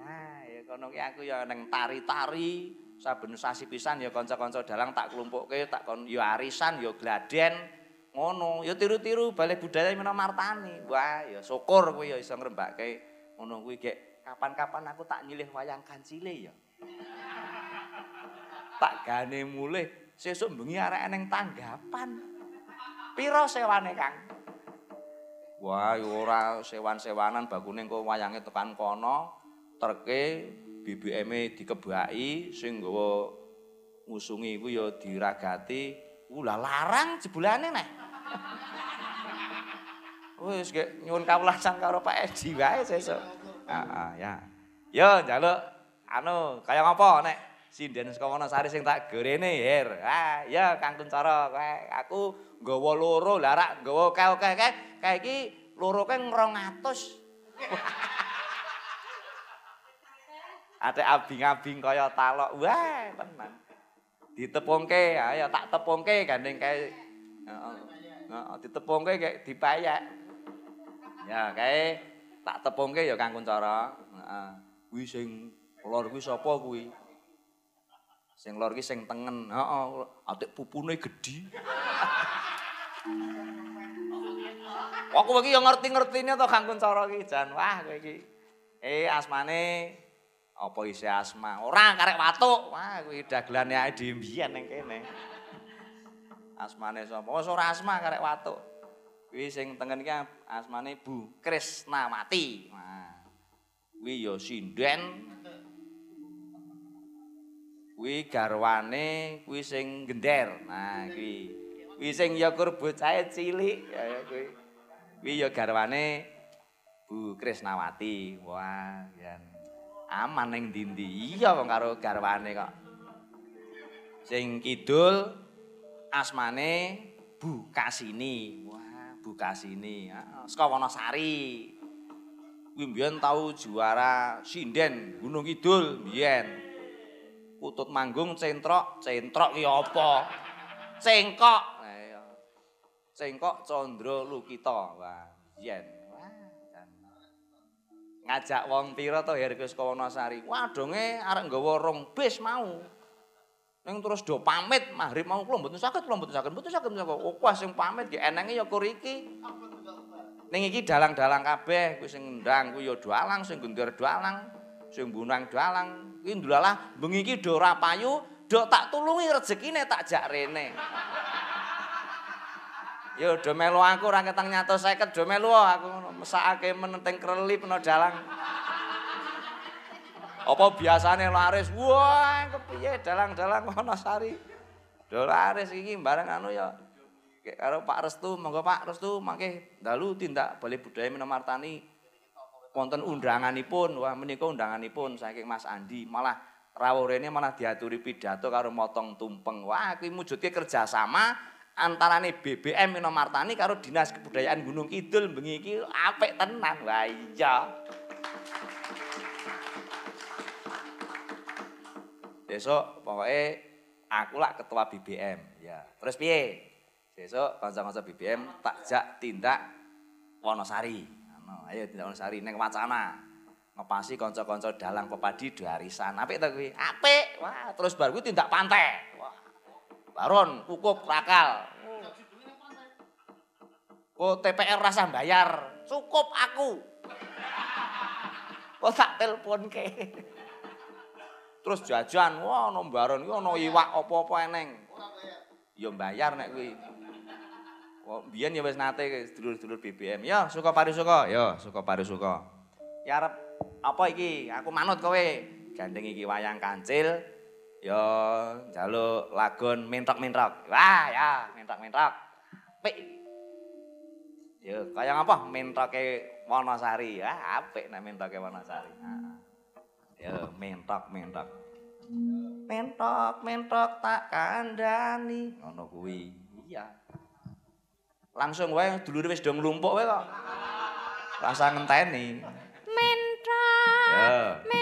Nah, ya kono ki aku ya neng tari-tari, saben sasi pisan ya kanca-kanca dalang tak klumpukke, tak kon ya arisan, ya gladen, ngono. Ya tiru-tiru balai budaya Mena Martani. Wah, ya syukur kuwi ya iso ngrembake ngono kuwi gek kapan-kapan aku tak nyilih wayang kancile ya. tak gane mulih sesuk bengi arek neng tanggapan. Piro sewane, Kang? Wah, ora sewan-sewanan bakune engko wayange tekan kono, terke BBM-e dikebaki sing nggawa ngusungi iku ya diragati. Ulah larang jebulane neh. Wis gek nyuwun kawulasan karo Pak Edi wae sesuk. Heeh, ya. Yo njaluk anu kaya ngapa nek sinden saka Wonosari sing tak gorene, Her. Ah, ya Kang Kuncara, aku nggawa loro, lah rak nggawa kae-kae kae iki loro kae 200. Ate abing-abing kaya talok. Wah, tenan. Ditepungke, ayo tak tepungke gandeng kae. Heeh. Ditepungke kayak dipayak. Ya, kae tak tepungke ya Kang Kuncara. Heeh. Kuwi sing lor kuwi sapa kuwi? Sing lor ki sing tengen. Heeh, atik pupune gedhi. Aku iki ya ngerti-ngertine to Kang Kuncara ki jan. Wah, kowe iki. Eh asmane apa isi asma? Ora karek watuk. Wah, kuwi dagelane ae dhewe mbiyen ning kene. Asmane sapa? Wis ora asma karek watuk. Kuwi sing tengen iki asmane Bu Krisnawati. Nah. Kuwi ya sinden. Kuwi garwane kuwi sing gender. Nah, kuwi. Kuwi sing ya kur bocahe cilik kaya kuwi. Kuwi ya garwane Bu Krisnawati. Wah, yen aman ning ndi-ndi. Iya wong karo garwane kok. Sing kidul asmane Bu Kasini. Wah, Bukasini, ah, saka Wonosari. Kuwi mbiyen tau juara sinden Gunung Kidul mbiyen. Putut manggung centrok, centrok ki apa? Cengkok. Cengkok Candra Lukita. Wah, dan ngajak wong pira to Herkus ka Wonosari. Wadonge arek nggawa rong bis mau. Ning terus do pamit maghrib mau kula mboten saged, kula mboten saged, mboten saged. saged. Oh, wah sing pamit ya enenge ya kur iki. Ning iki dalang-dalang kabeh, kuwi sing ndang kuwi ya dalang, sing gundir dalang, sing bunang dalang. Kuwi ndulalah bengi iki do ora payu, do tak tulungi rezekine tak jak rene. Yo do melu aku ora ketang nyato 50 do melu aku mesakake menenteng kreli peno dalang. Apa biasane laris, wah kepiye dalang-dalang Wonosari. Do laris iki bareng anu Kayak karo Pak Restu, monggo Pak Restu mangke dalu tindak Balai Budaya Minomartani wonten undanganipun. Wah menika undanganipun saking Mas Andi. Malah rawuh rene malah diaturi pidato karo motong tumpeng. Wah kuwi mujudke kerjasama antarane BBM Minomartani karo Dinas Kebudayaan Gunung Kidul bengi iki apik tenan. Wah iya. Besok pokoknya aku lah ketua BBM. Ya. Terus piye? Besok kanca-kanca BBM tak jak tindak Wonosari. Ano, ayo tindak Wonosari ning wacana. Ngepasi kanca-kanca dalang pepadi darisan. Apik ta kuwi? Apik. Wah, terus bar kuwi tindak pantai. Wah. Baron, kukuk, rakal. Oh, TPR rasa bayar. Cukup aku. Kok tak telepon ke. Terus jajan, wah ono baron iki ono iwak apa-apa eneng. Ya bayar nek kuwi. Kok biyen ya wis nate sedulur-sedulur BBM. Ya, suka parisuka. Ya, suka parisuka. Ya arep apa iki? Aku manut kowe. Gandeng iki wayang kancil. Ya njaluk lagon mentok-mentok. Wah, ya, mentok-mentok. Apik. Ya, kaya apa? Mentoke Wonosari. Ya, apik nek mentoke Wonosari. Heeh. Ya, mentok, mentok. Mentok, mentok tak kandani. Ngono kuwi. Iya. Langsung wae dulure wis do nglumpuk wae kok. Rasa ngenteni. Ya. mentok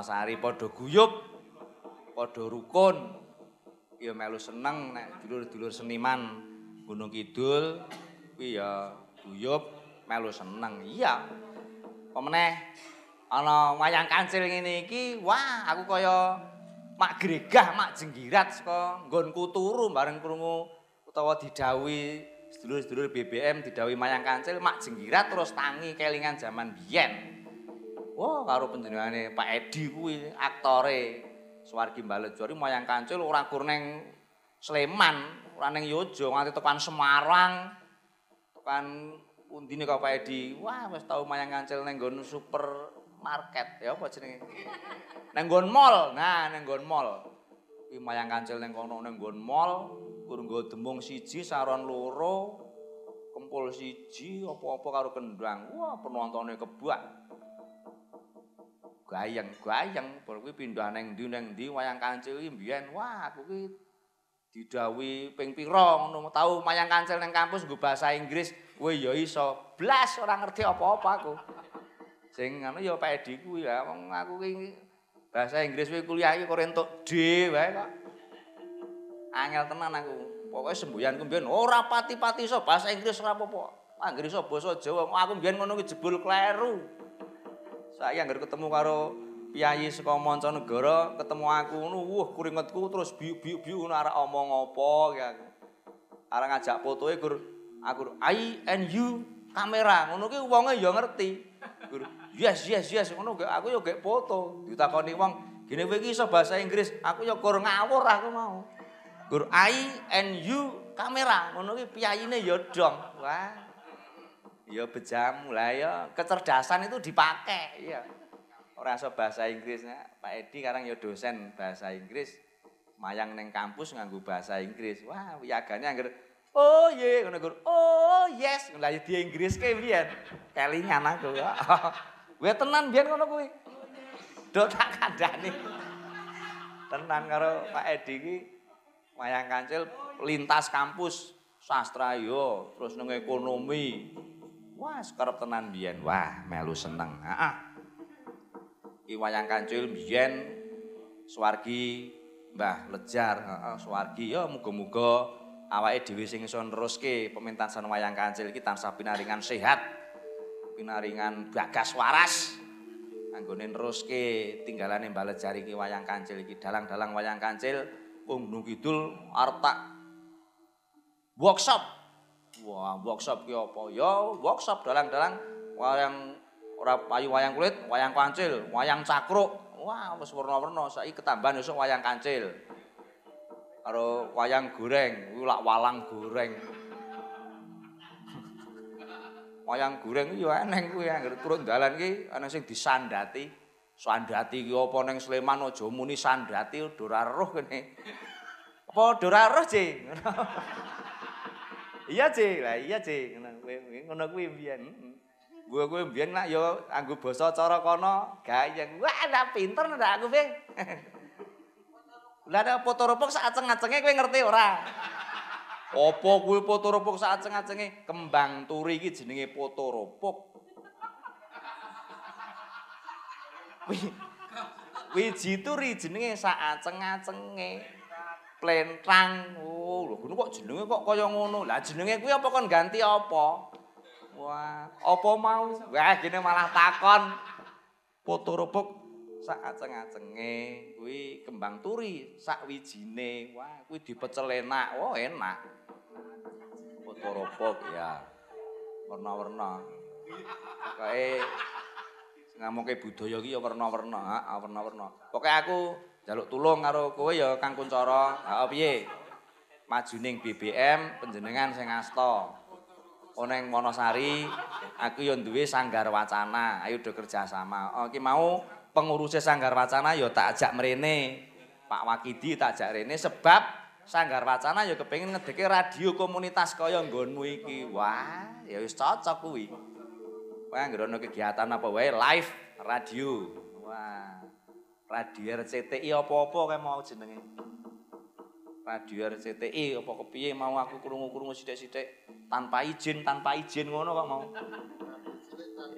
Wonosari padha guyub, padha rukun. Ya melu seneng nek dulur-dulur seniman Gunung Kidul kuwi ya guyub, melu seneng. Iya. Pemeneh ana wayang kancil ngene iki, wah aku kaya mak gregah, mak jenggirat saka nggonku turu bareng krungu utawa didhawuhi sedulur-sedulur BBM didhawuhi mayang kancil mak jenggirat terus tangi kelingan zaman biyen. Wah, karo panjenengane Pak Edi kuwi aktore Suwargi Balejori mayang kancil ora kur ning Sleman, ora ning Yojo nganti tekan Semarang. Tekan undine kok Pak Edi. Wah, wis tau mayang kancil ning nggon supermarket ya apa jenenge? Ning nggon mall. Nah, ning nggon mall. Kuwi mayang kancil ning kono ning nggon mall, kur demung siji saron loro. Kempul siji apa-apa karo kendang. Wah, penontonnya kebak. Gayeng-gayeng bar kuwi pindah ning ndi ning ndi wayang kancil mbiyen. Wah aku ki didhawuhi ping pira ngono tau wayang kancil ning kampus nggo bahasa Inggris. Kowe ya iso. Blas ora ngerti apa-apa aku. Sing ngono ya Pak Edi kuwi ya. Wong aku ki bahasa Inggris kuwi kuliah iki kok entuk D wae kok. Angel tenan aku. Pokoke semboyanku mbiyen ora pati-pati iso bahasa Inggris ora apa-apa. Anggere iso basa Jawa. Aku mbiyen ngono ki jebul kleru saya anggere ketemu karo piyayi saka mancanegara, ketemu aku ngono, wah keringetku terus biu-biu-biu ngono arek omong apa ya. Arek ngajak fotoe gur aku I and you kamera. Ngono ki wonge ya ngerti. Gur yes yes yes ngono aku ya gek foto. Ditakoni wong, gene kowe iki iso bahasa Inggris. Aku ya gur ngawur aku mau. Gur I and you kamera. Ngono ki piyayine ya dong. Wah. Ya bejam lah ya kecerdasan itu dipakai ya. Ora iso bahasa Inggris ya. Pak Edi sekarang ya dosen bahasa Inggris. Mayang neng kampus nganggo bahasa Inggris. Wah, wiyagane angger oh ye ngono gur. Oh yes, lah di Inggris ke biyen. Kelingan aku. Kuwi tenan biyen ngono kuwi. Dok tak kandhani. Tenan karo Pak Edi iki mayang kancil lintas kampus sastra yo, terus nang ekonomi, Wah, sekarep tenan biyen. Wah, melu seneng. Heeh. Wayang kancil biyen Suwargi Mbah Lejar, heeh, Suwargi ya muga-muga awake dhewe sing iso neruske pementasan wayang kancil iki tansah pinaringan sehat. Pinaringan bagas waras. Anggone neruske tinggalane Mbah Lejar iki wayang kancil iki dalang-dalang wayang kancil Gunung Kidul arep workshop Wah, workshop ki apa? Ya, workshop dalang-dalang wayang ora payu wayang kulit, wayang kancil, wayang cakruk. Wah, wis warna-warna. Saiki ketambahan esuk wayang kancil. Karo wayang goreng, kuwi lak walang goreng. wayang goreng ya eneng kuwi anggere turun dalan ki ana sing disandati. Sandati ki apa ning Sleman aja muni sandati ora roh kene. Apa ora roh, Ci? Iya, Cik. Lah iya, Cik. Ngono kuwi mbiyen. Gua kuwi mbiyen nak ya anggo basa cara kono gayeng. Wah, nak pinter ndak aku, Bang. Lah ada foto-ropok sak aceng-acenge kowe ngerti ora? Apa kuwi foto-ropok sak aceng-acenge? Kembang turi iki jenenge foto-ropok. Kuwi wiji turi jenenge sak aceng-acenge. Plentang. Oh, lho ngono kok jenenge kok kaya ngono. Lah jenenge kuwi apa kon ganti apa? Wah, apa mau? Wah, gini malah takon. Foto ropok sak aceng-acenge kuwi kembang turi sak wijine. Wah, kuwi dipecel enak. Oh, enak. Foto ropok ya. Warna-warna. Kae ngamuke budaya iki ya warna-warna, warna-warna. Pokoke aku jaluk tulung karo kowe ya Kang Kuncara. Heeh piye? Maju ning BBM panjenengan sing asta. Oneng Wonosari, aku ya duwe sanggar wacana. Ayo do kerja sama. Oh, iki mau pengurusnya sanggar wacana ya tak ajak mrene. Pak Wakidi tak ajak rene sebab sanggar wacana ya kepengin ngedeke radio komunitas kaya nggonmu iki. Wah, ya wis cocok kuwi. Wah, ngrono kegiatan apa wae live radio. Wah. Radio RCTI apa-apa kae mau jenenge. Radio RCTI apa kepiye mau aku krungu-krungu sithik-sithik tanpa izin, tanpa izin ngono kok mau.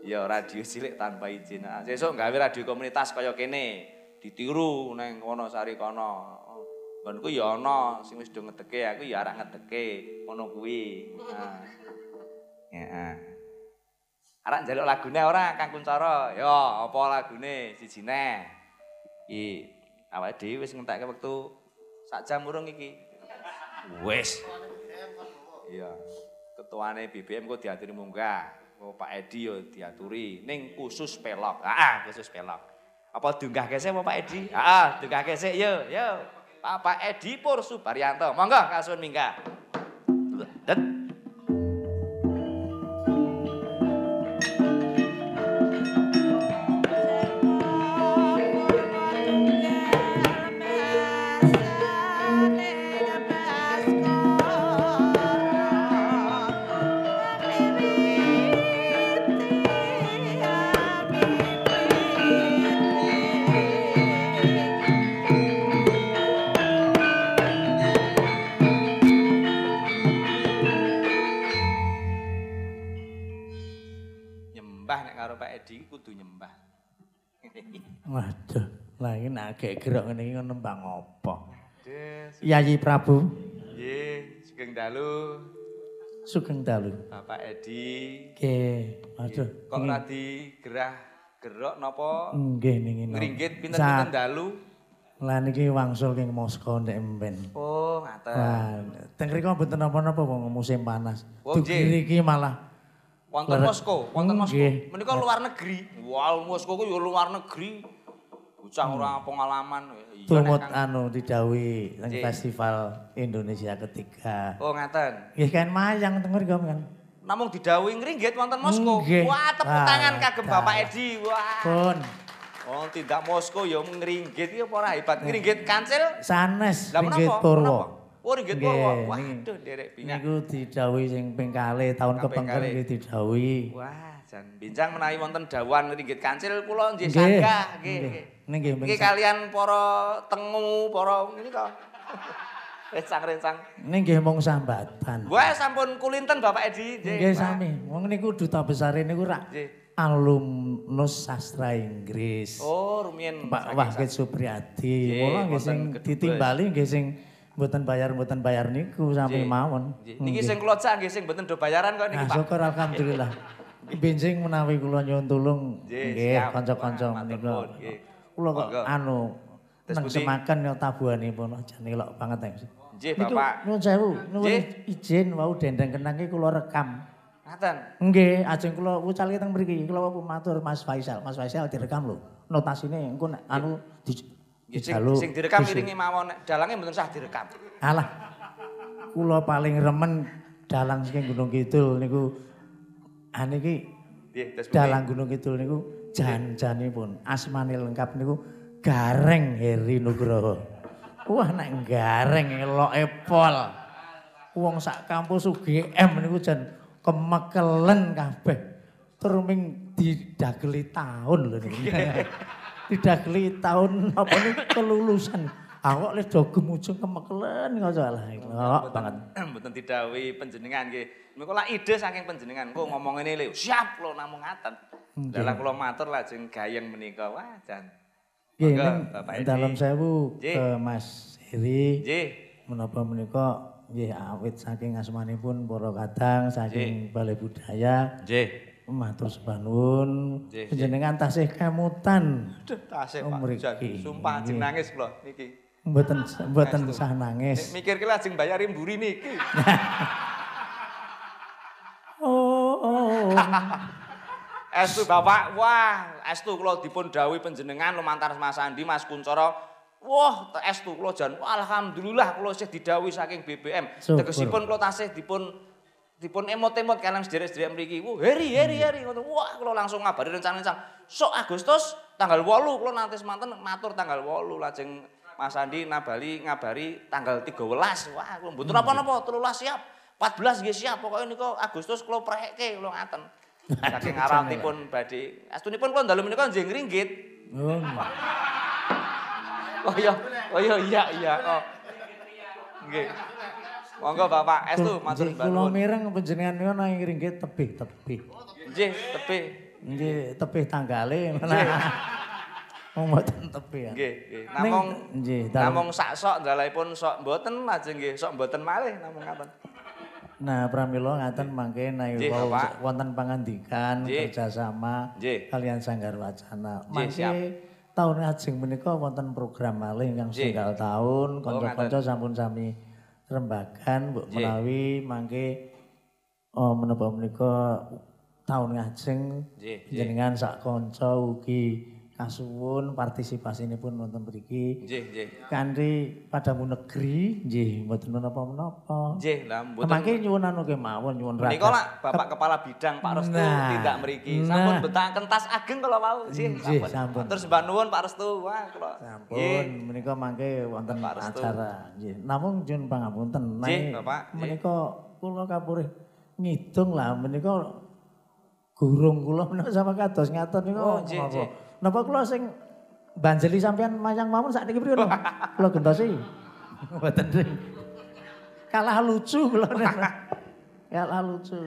Ya radio cilik tanpa izin. Nah, sesuk gawe radio komunitas kaya kene. Ditiru neng kono sari kono. Nggonku ya ana sing wis do ngedeke, aku ya arek ngedeke. Ngono kuwi. Nah. Ya. Arek njaluk lagune ora Kang Kuncara? Ya, apa lagune? Siji neh. Iki awake dhewe wis ngentekke wektu sak jam urung iki. Wis. Iya. Ketuane BBM kok diaturi munggah. Oh, Pak Edi yo diaturi ning khusus pelok. Heeh, khusus pelok. Apa diunggah kese apa Pak Edi? Heeh, diunggah kese yo, yo. Pak Pak Edi Pur Subaryanto. Monggo kasuwun minggah. Det. Kudu nyembah. Waduh, lagi nak gek gerok ngene iki nembang apa? Yayi Prabu, Nggih, sugeng dalu sugeng dalu. Bapak Edi. Nggih, waduh. Kok ora digerah gerok napa? Nggih niki. no. Ngringgit pinten-pinten Sa- dalu? Lah niki wangsul king Moskow ndek emben. Oh, ngaten. Wah, teng mriku mboten napa-napa wong musim panas. Oh, nggih. Dugi iki malah Wonten Moskow, wonten Moskow. Menika luar negeri. Wah, Moskow ku ya luar negeri. Bocah ora pengalaman. Iya, tumut Nek, Kang. anu didhawuhi festival Indonesia ketiga. Oh, ngaten. Nggih kan mayang mriku kan. Namung didhawuhi ngringgit wonten Moskow. Wah, tepuk tangan kagem Bapak. Edi. Wah. Pun Oh, tindak Moskow ya ngringgit iki apa ora hebat. Ngringgit kancil. sanes Lah ringgit menapa? Oh, ringgit niki- Waduh, derek bingung. Niku didhawuhi sing ping kalih tahun Kaping kepengker nggih didhawuhi. Wah, jan bincang menawi wonten dawan ringgit kancil kula nggih sanggah nggih. nggih. nggih. Kalian para tengu, para kok. Rencang-rencang. Nggih mung sambatan. Wah, sampun kulinten Bapak Edi. Nggih sami. Wong niku duta besar niku rak alumnus sastra Inggris. Oh, rumiyin Pak Wahid Supriyadi. Mula nggih sing ditimbali nggih sing mboten bayar mboten bayar niku sami mawon. Niki sing kula cak nggih sing mboten do bayaran kok niki Nah, Pak. syukur alhamdulillah. Benjing menawi kula nyuwun tulung Nggih, kanca-kanca menika. Kula kok anu Terus nang putih. semakan ya tabuhanipun aja elok banget ya. Nggih, Niku Bapak. nyuwun sewu, nyuwun izin wau dendeng kenang iki kula rekam. Ngaten. Nggih, ajeng kula wucal teng mriki, kula matur Mas Faisal. Mas Faisal direkam lho. Notasine engko nek anu sing, sing direkam iringi mawon dalange mboten sah direkam. Alah. Kula paling remen dalang saking Gunung Kidul niku ane iki terus putih. dalang Gunung Kidul niku jan-janipun asmane lengkap niku Gareng Heri Nugroho. Wah nek gareng eloke pol. Wong sak kampus UGM niku jan kemekelen kabeh. Tur ming didageli taun lho niku. didageli taun apa niku kelulusan. Awak le do gemujung kemekelen kok salah. Kok banget. Mboten didhawuhi panjenengan nggih. Menika lak ide saking panjenengan. Kok ngomong ngene lho, siap kula namung ngaten. Dalah kula matur lajeng gayeng menika. Wah, jan. Nggih, Bapak dalam sewu ke Mas Heri. Nggih. Menapa menika nggih awit saking asmanipun para kadang saking Balai Budaya Nggih. Matur Nggih, panjenengan tasih kemutan tasih Oh, Pak. mriki. Jan. Sumpah Nggih. nangis kula niki. mboten mboten sah nangis. Mikir ki lajeng bayari mburi niki. Oh, oh, oh. Estu Bapak, wah, estu kula dipun dawuhi panjenengan lumantar Mas Andi, Mas Kuncoro. Wah, estu kula jan alhamdulillah kula isih didhawuhi saking BBM. Tegesipun kula tasih dipun dipun emot-emot kalian sederek-sederek mriki. Wah, heri heri heri ngono. Wah, kula langsung ngabari rencana-rencana. Sok Agustus tanggal 8 kula nanti semanten matur tanggal 8 lajeng Mas Andi nabali ngabari tanggal 13. Wah, kula mboten apa-apa, 13 siap. 14 nggih siap. Pokoke nika Agustus kula prekke kula ngaten. Saking aratipun badhe. Astunipun kula dalu menika njing ringgit. Oh, Oh iya, oh iya iya iya. Oh. Nggih. Monggo Bapak estu matur Nggih, kula nuwun. mireng panjenengan niku nang nggih tebih-tebih. Nggih, tebih. Nggih, tebih tanggale. Wong mboten tebih ya. Nggih, nggih. Namung nggih, namung sak sok ndalaipun sok mboten lajeng nggih, sok mboten malih namung ngaten. Nah, pramila ngaten mangke Bapak. wonten pangandikan kerjasama Nggih. kalian Sanggar Wacana. Mangke tahun ajeng menika wonten program malih ingkang Nggih. setunggal tahun Oh, kanca-kanca sampun sami rembagan mbok menawi mangke oh menapa menika tahun ngajeng jenengan sak kanca ugi kasuwun partisipasinipun wonten mriki Nggih, nggih. kanthi padamu negeri nggih mboten menapa-menapa. Nggih, lah mboten. Mangke nyuwun anu kemawon nyuwun raga. Menika lah Bapak Kepala Bidang Pak Restu Nah, tindak mriki. nah. Sampun betahaken tas ageng kala wau. Nggih, Nggih, sampun. Terus mbah nuwun Pak Restu. Wah, kula. Sampun Nggih. menika mangke wonten Pak Restu. acara nggih. Namung nyuwun pangapunten. Nggih, Nanging Bapak. Nggih. Menika kula kapurih ngidung lah menika gurung kula menika sama kados ngaten niku. Oh, nggih, napa? Napa kula sing banjeli sampean mayang mawon sakniki pripun? Kula gentosi. Mboten. Kalah lucu kula. Kalah lucu.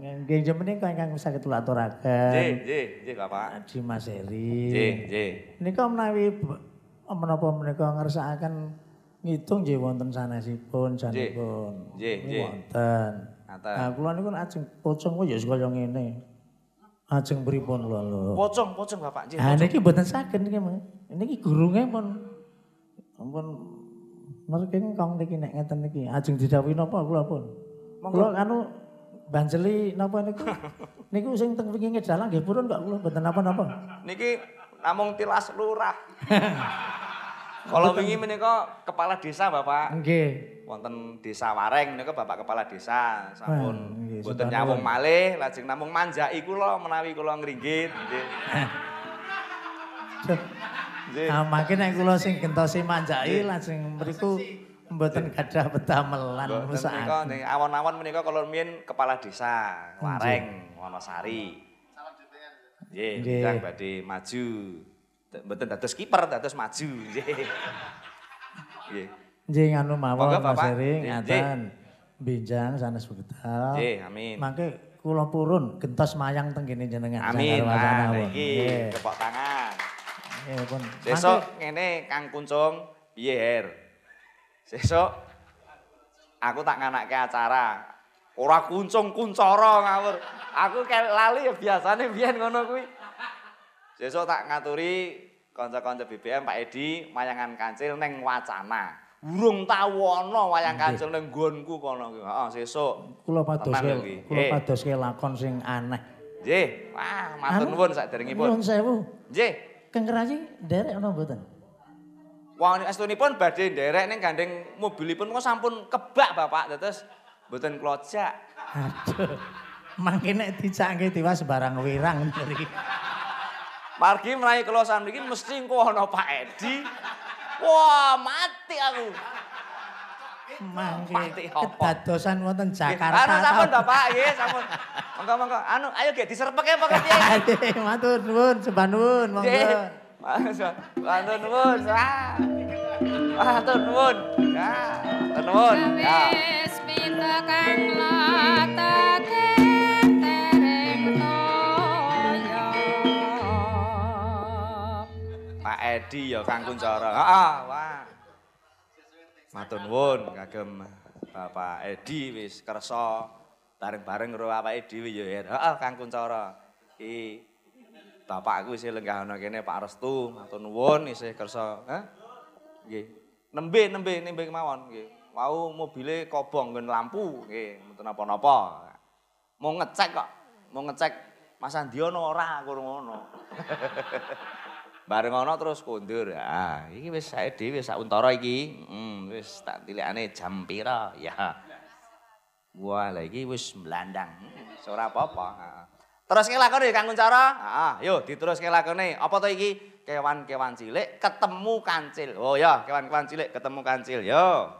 Nggih menika ingkang saged kula aturaken. Nggih, nggih, nggih Bapak. Adi Mas Heri. Nggih, nggih. Nika menawi menapa menika ngersakaken ngitung nggih wonten sanesipun janipun. Nggih, nggih. Wonten. Nah, kula niku ajeng pocong kok ya kaya ngene. Ajeng pripun lho lho. Pocong, pocong Bapak. Ah niki mboten saged niki Mas. Niki gurunge pun pun mereka kong niki nek ngeten niki ajeng didhawuhi napa kula pun. Kula anu banjeli napa niku? niku sing teng wingi dalang nggih purun kok kula mboten napa-napa. Niki namung tilas lurah. Kalau wingi menika kepala desa Bapak. Nggih. Wonten desa Wareng niku Bapak Kepala Desa sampun mboten sembah nyawung malih lajeng namung manjaki kula menawi kula ngringgit nggih. Nggih. Ah nek kula sing gentosi manjaki lajeng mriku mboten gadah pedamelan Mboten mesak. awon-awon menika kula miyen Kepala Desa Wareng Wonosari. Nggih, njang badhe maju. Mboten dados kiper, dados maju. Nggih. Nggih. Nggih nganu mawon Mas Nggih, ngaten. Binjang sanes wekdal. Nggih, amin. Mangke kula purun gentos mayang teng kene jenengan. Amin. Nah, iki Nggih. kepok tangan. Nggih pun. Sesuk ngene Kang Kuncung, piye Her? Sesuk aku tak nganakke acara. Ora kuncung kuncara ngawur. Aku kayak lali ya biasane biyen ngono kuwi. Sesuk tak ngaturi kanca-kanca BBM Pak Edi wayangan kancil neng wacana. Urung tau ana wayang kancil ning nggonku kono kuwi. Heeh, sesuk. kula padoske kula padoske lakon sing aneh. Nggih. Wah, matur nuwun saderengipun. Nyuwun sewu. Nggih. Kang Keraji nderek ana mboten? Wong astunipun badhe nderek ning gandeng mobilipun kok sampun kebak Bapak terus mboten klojak. Aduh. Mangke nek dicangke tiwas barang wirang mriki. Margi menawi kula samriki mesti engko ana Pak Edi. Wah, mati aku. Mangke kedadosan wonten Jakarta. Anu sampun Bapak, nggih sampun. Monggo monggo. Anu ayo ge diserpeke apa? Aduh, matur nuwun, sembah nuwun, monggo. Nggih. Matur nuwun. Matur nuwun. Ya, matur nuwun. Ya. Wis pita kang latake. Pak Edi ya Kang Kuncara. Heeh, wah. Matur nuwun kagem Bapak Edi wis kersa bareng-bareng karo awake dhewe ya. Heeh, Kang Kuncara. Iki bapakku isih lenggah ana kene Pak Restu. Matur nuwun isih kersa, heh. Nggih. Nembe nembe nembe kemawon nggih. Mau mobile kobong nggon lampu nggih, mboten napa-napa. Mau ngecek kok. Mau ngecek Mas Andiono ora kurang ngono. Bareng ana terus kondur. Ah, iki wis sae dhewe sak untara iki. Hmm, wis tak tilikane jam pira ya. Wah, lah iki wis melandang. Wis ora apa-apa. Teruske lakone Kang Kuncara. Heeh, yo diteruske lakone. Apa to iki? Kewan-kewan cilik ketemu kancil. Oh ya, kewan-kewan cilik ketemu kancil. Yo.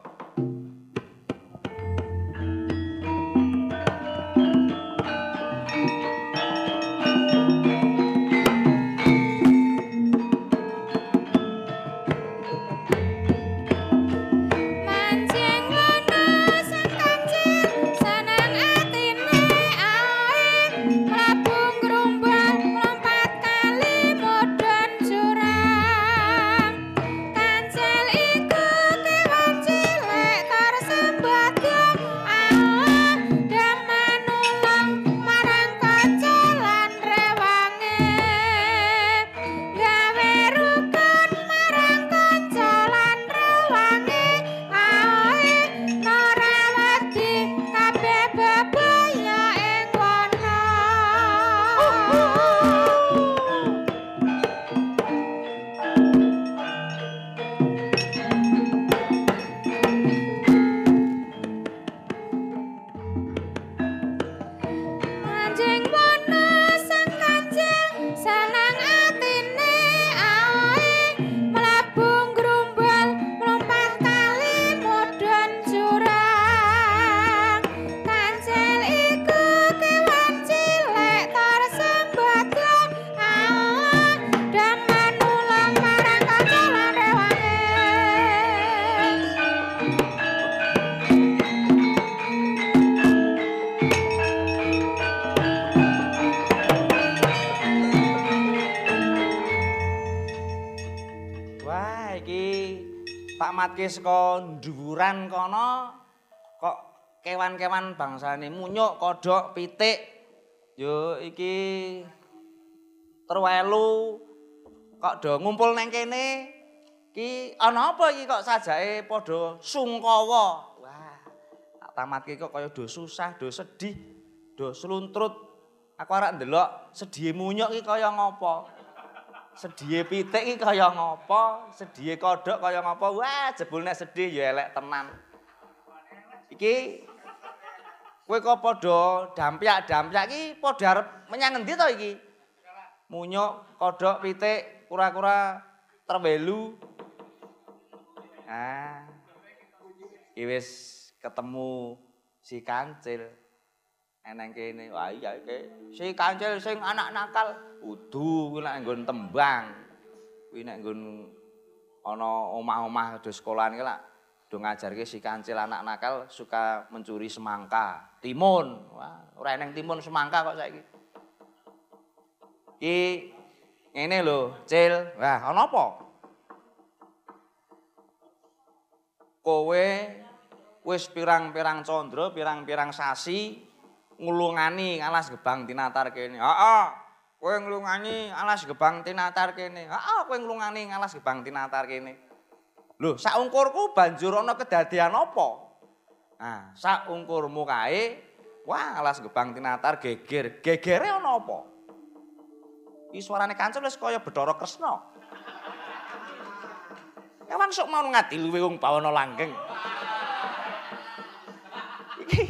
Tamatke saka dhuwuran kono kok kewan-kewan bangsane munyuk, kodhok, pitik. Yo iki terwelu kok do ngumpul neng kene. Ki ana apa iki kok sajake padha sungkawa. Wah, tak tamatke kok kaya do susah, do sedih, do sluntrut. Aku arek ndelok sedhihe munyuk iki kaya ngopo. Sedhihe pitik iki kaya ngopo, sedhihe kodhok kaya ngopo. Wah, jebul nek sedih ya elek tenan. Iki kowe kok padha dampyak-dampyak iki padha arep menyang endi to iki? Munyuk, kodhok, pitik, kura-kura terwelu. Ah. Iki wis ketemu si Kancil. Eneng kene. Wah iya iki si Kancil sing anak nakal. Udu kuwi nek nggon tembang. Kuwi nek nggon ana omah-omah do sekolahan ki lak do ngajarke si Kancil anak nakal suka mencuri semangka, timun. Wah, ora eneng timun semangka kok saiki. Ki ngene lho, Cil. Wah, ana apa? Kowe wis pirang-pirang candra, pirang-pirang sasi ngulungani alas gebang tinatar kene. Heeh. Kowe nglungani alas gebang tinatar kene. Heeh, kowe nglungani alas gebang tinatar kene. Lho, sak ungkurku banjur ana kedadian apa? Nah, sak ungkurmu kae, wah alas gebang tinatar geger. Gegere ana apa? Iki suarane kancil wis kaya Bathara Kresna. Kawan sok mau ngadiluwe wong bawana langgeng. Iki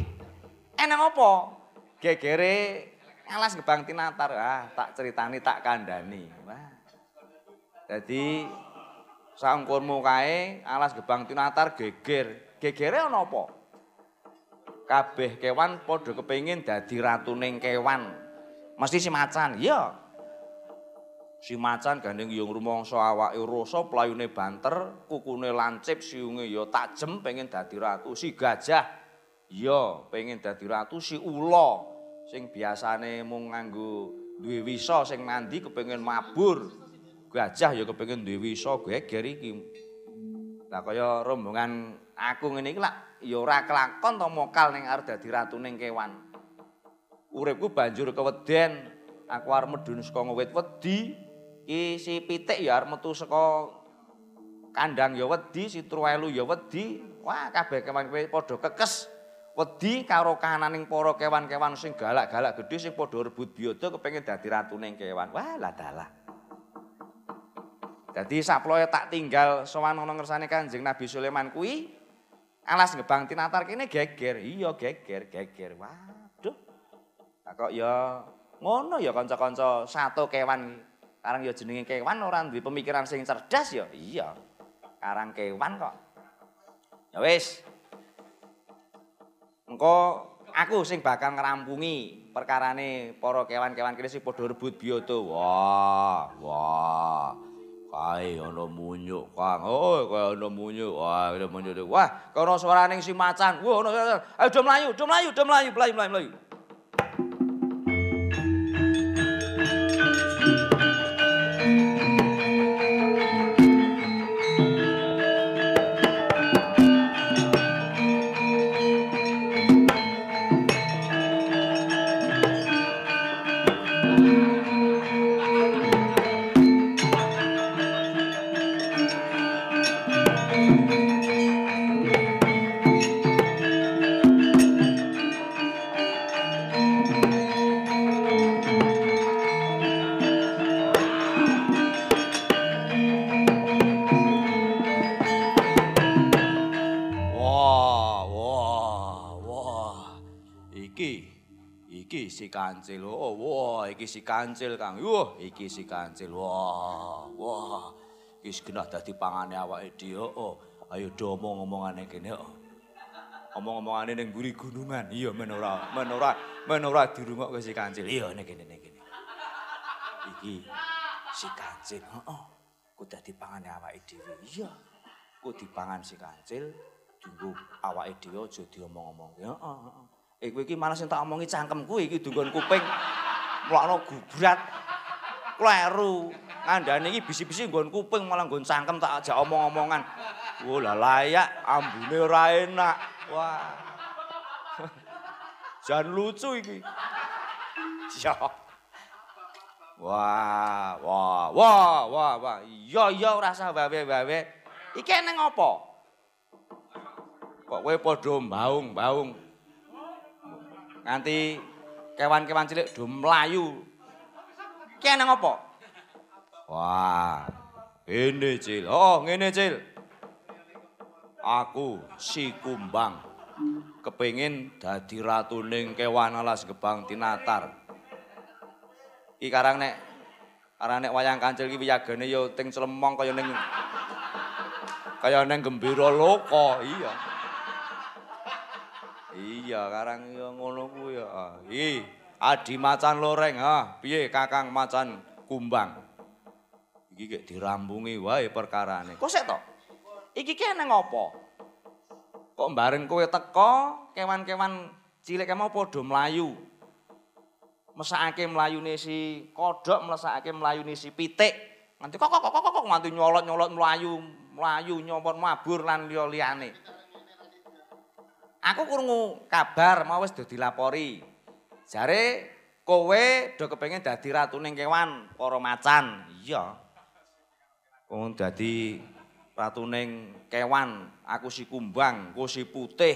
eneng apa? Gegere alas gebang tinatar. Ah, tak ceritani tak kandhani. Wah. Dadi sangkurmu kae alas gebang tinatar geger. Gegere ana apa? Kabeh kewan padha kepengin dadi ratuning kewan. Mesti si macan. Iya. Si macan gandeng yung rumangsa awake rasa, playune banter, kukune lancip, siunge ya tajem pengen dadi ratu. Si gajah iya pengen dadi ratu, si ula sing biasane mung nganggo duwe wisa sing mandi kepengin mabur. Gajah ya kepengin duwe wisa geger iki. Lah kaya rombongan aku ngene iki lak ya ora kelakon to mokal ning arep dadi ratuning kewan. Uripku banjur keweden, aku arep medhun saka ngewit wedi. Ki si pitik ya arep metu saka kandang ya wedi, si truwelu ya wedi. Wah, kabeh kewan kuwi padha kekes. Wedi karo kananing para kewan-kewan sing galak-galak gedhe sing padha rebut biyada kepengin dadi ratuning kewan. Wah, lah dalah. Dadi saploe tak tinggal sowan ana ngersane Kanjeng Nabi Sulaiman kuwi alas ngebang tinatar kene geger. Iya geger, geger. Waduh. Lah kok ya ngono ya kanca-kanca satu kewan. Karang ya jenenge kewan ora duwe pemikiran sing cerdas ya. Iya. Karang kewan kok. Ya wis. Engko aku sing bakal ngrampungi perkarane para kewan-kewan kene sing padha rebut biyata. Wah, wah. Kae ana munyuk, Kang. Oh, kae ana munyuk. Wah, ana munyuk. Wah, kono suarane si macan. Wah, ono. Ayo do mlayu, do mlayu, do mlayu, mlayu, mlayu, kancil. Oh, wah, iki si kancil, Kang. Wah, iki si kancil. Wah, wah. Iki genah dadi pangane awake dhewe. Oh, ayo do omong-omongane kene. Oh. Omong-omongane ning mburi gunungan. Iya, men ora, men ora, men ora dirungokke si kancil. Iya, ning kene ning kene. Iki si kancil. Heeh. Ku dadi pangane awake dhewe. Iya. Ku dipangan si kancil. Dunggu awake dhewe aja diomong-omongke. Heeh, heeh. Eh iki malah sing tak omongi cangkemku iki dunggon kuping. Mlakno gubrat. Kleru. Ngandane iki bisi-bisi nggon kuping malah nggon cangkem tak ajak omong-omongan. Wah, lah layak ambune ora enak. Wah. Jan lucu iki. Ya. Wah, wah, wah, wah, wah. Iya, iya ora usah bawe-bawe. Iki eneng apa? Kok kowe padha baung-baung. Nganti kewan-kewan cilik do mlayu. Iki eneng apa? Wah. Ngene, Cil. Oh, ngene, Cil. Aku si Kumbang kepengin dadi ratuning kewan alas gebang tinatar. Iki karang nek karang nek wayang kancil iki wiyagane ya ting clemong kaya ning kaya ning gembira loka, iya. Iya, karang ya ngono ku ya. Ah, Iki Adi Macan Loreng, ha. Piye Kakang Macan Kumbang? Iki gek dirampungi wae perkarane. Kok sik to? Iki ki nang apa? Kok bareng kowe teko, kewan-kewan cilik mau padha mlayu. Mesakake mlayune si kodhok, mesakake mlayune si pitik. Nganti kok kok kok kok nganti nyolot-nyolot mlayu, mlayu nyopot mabur lan liya-liyane. Aku krungu kabar mau wis do dilapori. Jare kowe do kepengin dadi ratuning kewan para macan. Iya. Wong dadi ratuning kewan, aku si kumbang, ku si putih.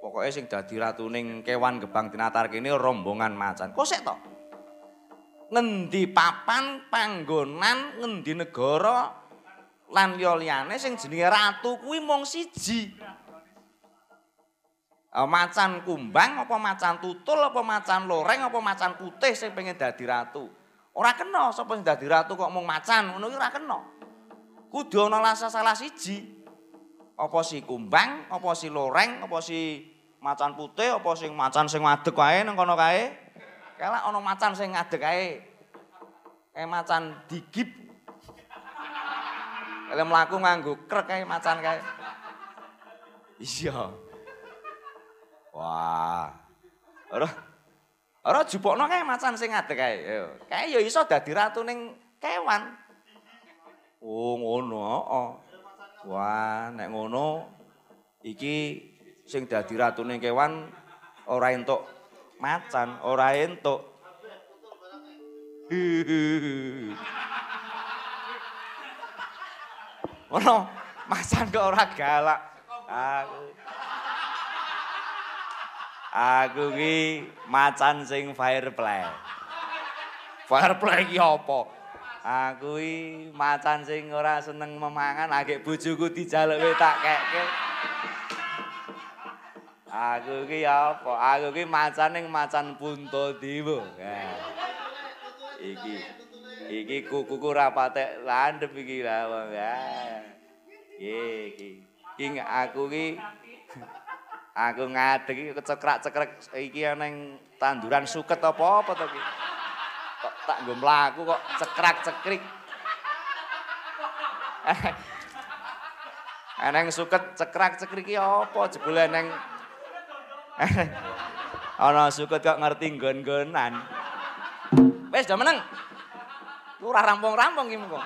Pokoknya sing dadi ratuning kewan gebang tinatar kene rombongan macan. Kok sik to? Ngendi papan panggonan ngendi negara lan liya-liyane sing jenenge ratu kuwi mung siji. Eh, macan kumbang apa macan tutul apa macan loreng apa macan putih sing pengen dadi ratu. Ora kena sapa sing dadi ratu kok mung macan, ngono ki ora kena. Kudu ana lasa salah siji. Apa si kumbang, apa si loreng, apa si macan putih, apa sing macan sing ngadeg kae nang kono kae. Kelak ana macan sing ngadeg kae. Kayak macan digip. Kalau mlaku nganggo krek kae macan kae. Iya. Wah. Ora ora jupukno kae macan sing ngadeg kae. Kae ya iso dadi ratu ning kewan. Oh ngono, heeh. Wah, nek ngono iki sing dadi ratune kewan ora entuk macan, ora entuk. Ono macan kok ora galak. Aku Aku ki macan sing fireplay. Fireplay ki apa? Aku iki macan sing ora seneng memangan, agek bojoku dijaluk wae tak kekke. Aku iki apa? Aku iki macan ning macan Puntadewa. Nah. Iki iki kukuku ra patek landhep iki lah wong. Ah. Iki iki aku iki aku ngadeg iki kecekrak-cekrek iki nang tanduran suket apa apa to iki? kok tak nggo mlaku kok cekrak-cekrik. Eneng suket cekrak-cekrik iki apa jebule eneng Ana suket kok ngerti nggon-nggonan. Wis do meneng. Lu ora rampung-rampung iki mengko.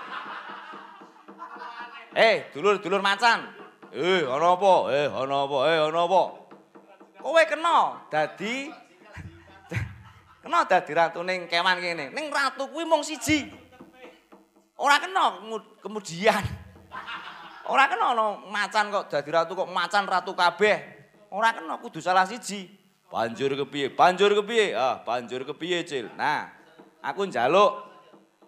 Eh, dulur-dulur macan. Eh, ana apa? Eh, ana apa? Eh, ana apa? Kowe kena dadi Kena dadi ratuning kewan kene. Ning ratu kuwi mung siji. Ora kena kemudian. Ora kena ana macan kok dadi ratu kok macan ratu kabeh. Ora kena kudu salah siji. Banjur kepiye? Banjur kepiye? Ah, banjur kepiye, Cil? Nah, aku njaluk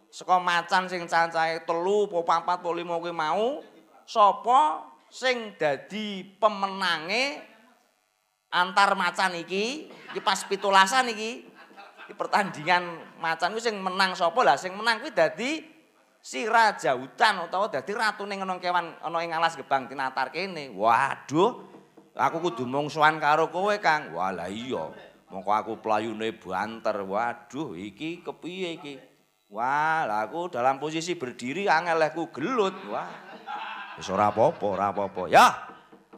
saka macan sing cancahe 3 apa 4 apa 5 kuwi mau sapa sing dadi pemenange antar macan iki iki pas pitulasan iki di pertandingan macan kuwi sing menang sapa lah? Sing menang kuwi dadi si raja hutan utawa dadi ratune ngono kewan ana ing alas gebang tinatar kene. Waduh aku kudu mungsuhan karo kowe Kang. Walah iya. Mongko aku pelayune banter. Waduh iki kepiye iki? Wah aku dalam posisi berdiri angel aku gelut. Wah wis ora apa-apa ora apa-apa. Ya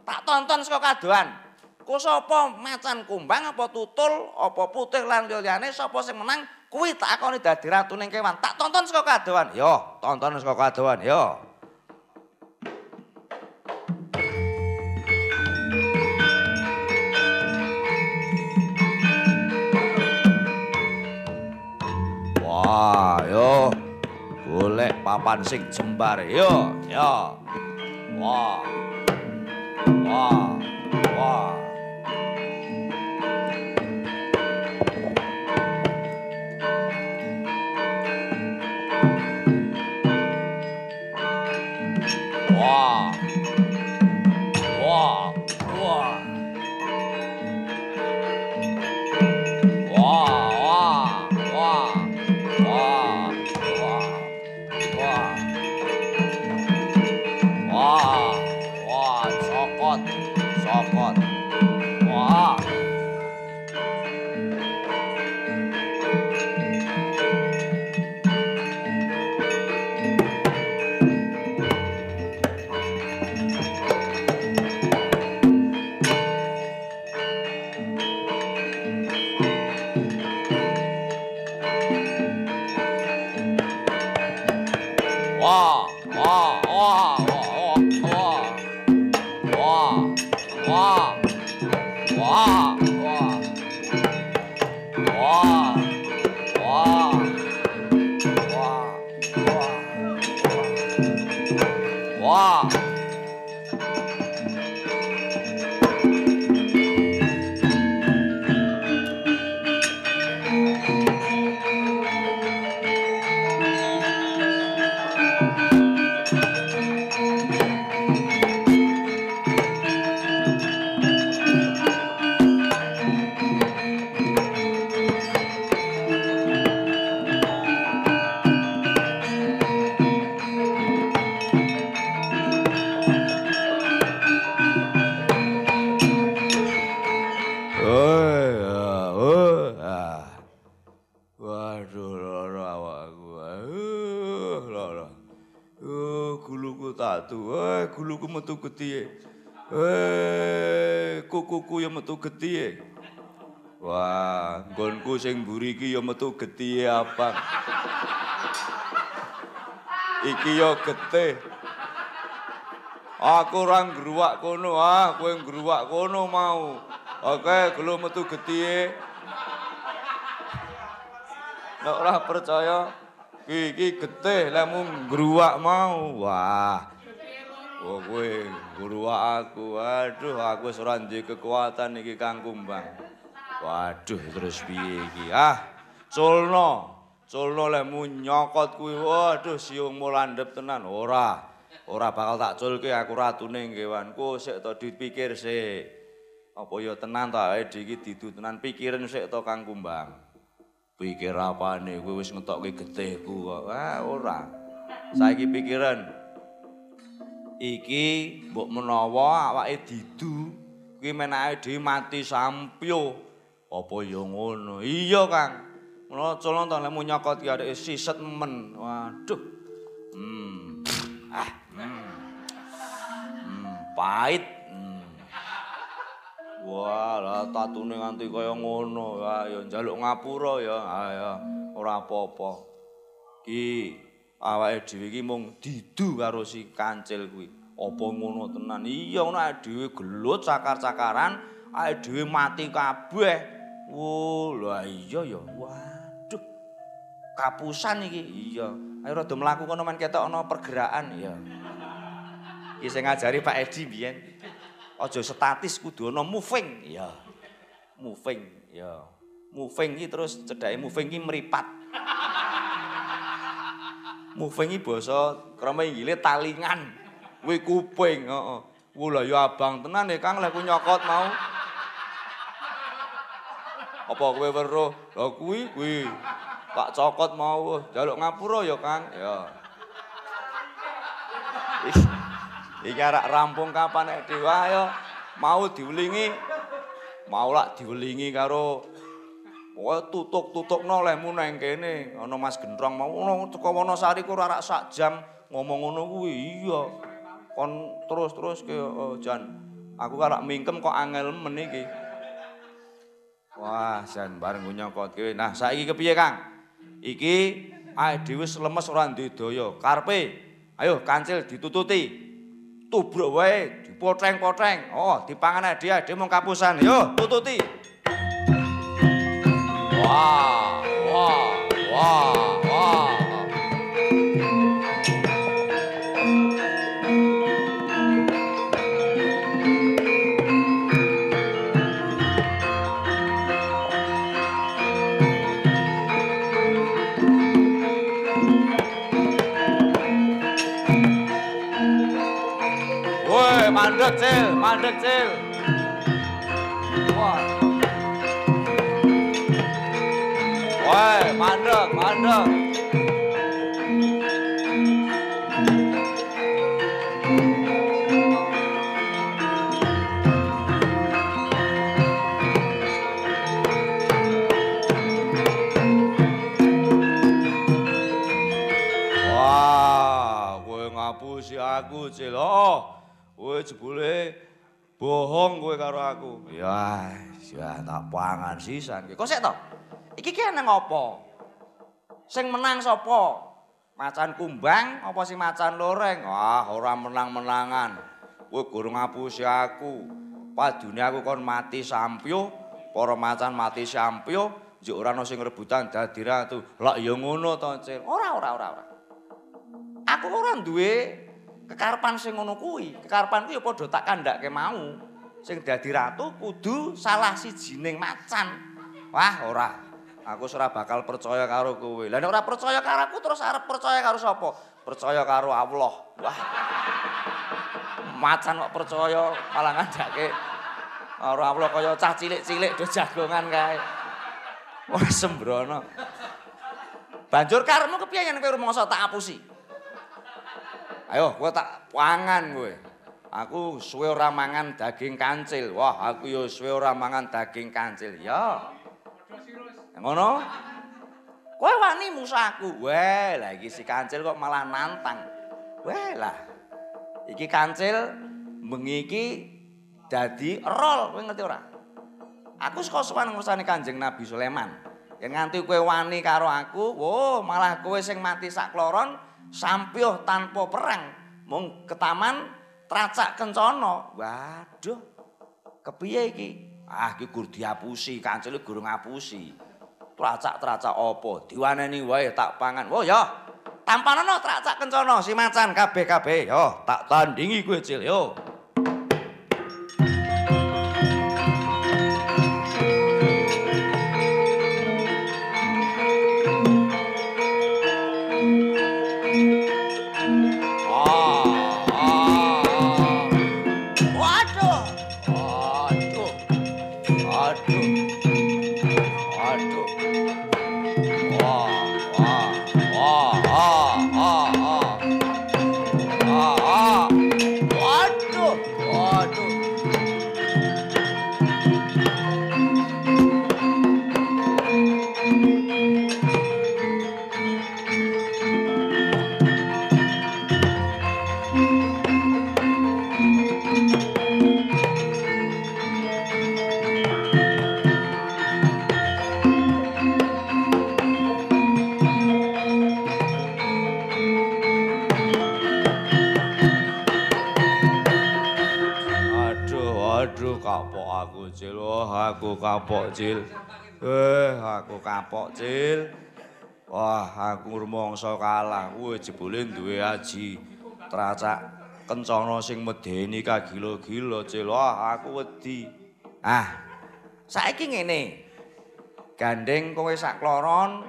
tak tonton saka kadoan Ku sapa macan kumbang apa tutul apa putih lan liyane sapa sing menang kuwi tak akoni dadi ratuning kewan. Tak tonton saka kadowan. Yo, tonton saka kadowan. Yo. Wah, yo. Golek papan sing jembar. Yo, yo. Wah. Wah. Wah. Nggonku sing mburi iki ya metu getihe apa? Iki ya getih. Aku ora ngruwak kono, ah, kowe ngruwak kono mau. Oke, gelu metu getihe. Nek ora percaya, iki iki getih lemu ngruwak mau. Wah. Oh, kowe ngruwak aku. Aduh, aku wis ora kekuatan iki Kang Kumbang. Waduh, terus piye iki? Ah, culno. Culno lemu nyokot kuwi. Waduh, siungmu landhep tenan. Ora. Ora bakal tak culke aku ratune kewanku. Sik to dipikir sik. Apa ya tenan ta awake dhewe iki didu tenan pikirin sik to Kang Kumbang. Pikir apane kowe wis ngetokke getihku kok. Ah ora. Saiki pikiran. Iki mbok menawa awake didu kuwi menake dhewe mati sampyo. Apa ya ngono? Iya Kang. Menawa culon to lemu nyokot ki arek siset men. Waduh. Hmm. Ah. Hmm. Hmm, pahit. Hmm. Wah, lah tatune nganti kaya ngono. Wah, ya njaluk ngapura ya. Ah ya, ora apa-apa. Ki awake dhewe iki mung didu karo si kancil kuwi. Apa ngono tenan? Iya, ngono awake dhewe gelut cakar-cakaran, awake dhewe mati kabeh. Wo, lah iya ya. Waduh. Kapusan iki. Iya. Ayo rada mlaku kono men ketok ana pergerakan. Iya. Iki sing ngajari Pak Edi biyen. Aja statis kudu ana moving. Ya. Moving, ya. Moving iki terus cedhake moving iki mripat. moving iki basa krama inggile talingan. Kuwi kuping, heeh. Wo lah ya abang tenan ya Kang lek nyokot mau. Apa kowe weruh? Lah kuwi kuwi. Tak cokot mau, jaluk ngapura ya Kang. Ya. Iki arek rampung kapan nek dewa ya mau diulingi. Mau lak diulingi karo Oh tutuk-tutukno lehmu nang kene. Ana Mas Gendrong mau ono teko Wonosari ku ora sak jam ngomong ngono kuwi. Iya. Kon terus-terus ke oh, Jan. Aku kalak mingkem kok angel men iki. Wah, Jan bareng nyokot kowe. Nah, saiki kepiye, Kang? Iki awake dhewe lemes ora duwe daya. Karepe ayo kancil ditututi. Tubruk wae, dipoteng-poteng. Oh, dipangan dia, dia mung kapusan. Yo, tututi. Wah, wah, wah. Mandek Cil. Wah. Woi, mandek, mandek. Wah, kowe ngapusi aku, Cil. Oh, kowe jebule bohong kowe karo aku. Ya, ya tak pangan sisan. Kok sik to? Iki ki nang apa? Sing menang sapa? Macan kumbang apa si macan loreng? Wah, ora menang-menangan. Kowe guru ngapusi aku. Padune aku kon mati sampyo, para macan mati sampyo, njek ora ana sing rebutan dadi ratu. Lah ya ngono to, Cil. Ora, ora, ora, ora. Aku ora duwe kekarepan sing ngono kuwi. Kekarepanku ya padha tak kandhake mau. Sing dadi ratu kudu salah sijining macan. Wah, ora. Aku ora bakal percaya karo kowe. Lah nek ora percaya karo aku terus arep percaya karo sapa? Percaya karo Allah. Wah. Macan kok percaya malah ngandhake karo Allah kaya cah cilik-cilik do jagongan kae. Wah, sembrono. Banjur karepmu kepiye yen kowe rumangsa tak apusi? Ayo, kowe tak pangan kowe. Aku suwe ora mangan daging kancil. Wah, aku yo suwe ora mangan daging kancil. Ya. Ngono? Kowe wani musuh aku. Weh, lah iki si kancil kok malah nantang. Weh lah. Iki kancil bengi iki dadi rol, kowe ngerti ora? Aku saka sowan ngursane Kanjeng Nabi Sulaiman. Yen nganti kowe wani karo aku, wo malah kowe sing mati sakloron sampyuh tanpa perang. Mung ketaman tracak kencana. Waduh. Kepiye iki? Ah, iki gur diapusi, kancile gur ngapusi. Tracak-tracak apa? Diwaneni wae tak pangan. Oh ya. Tampanana tracak kencana si macan kabeh-kabeh. Yo, tak tandingi kowe, Cil. Yo. Aduh, kapok aku, Cil. Wah, aku kapok, Cil. Eh, aku kapok, Cil. Wah, aku rumangsa kalah. Wih, jebule duwe aji tracak kencana sing medeni kagila-gila, Cil. Wah, aku wedi. Ah, saiki ngene. Gandeng kowe sakloron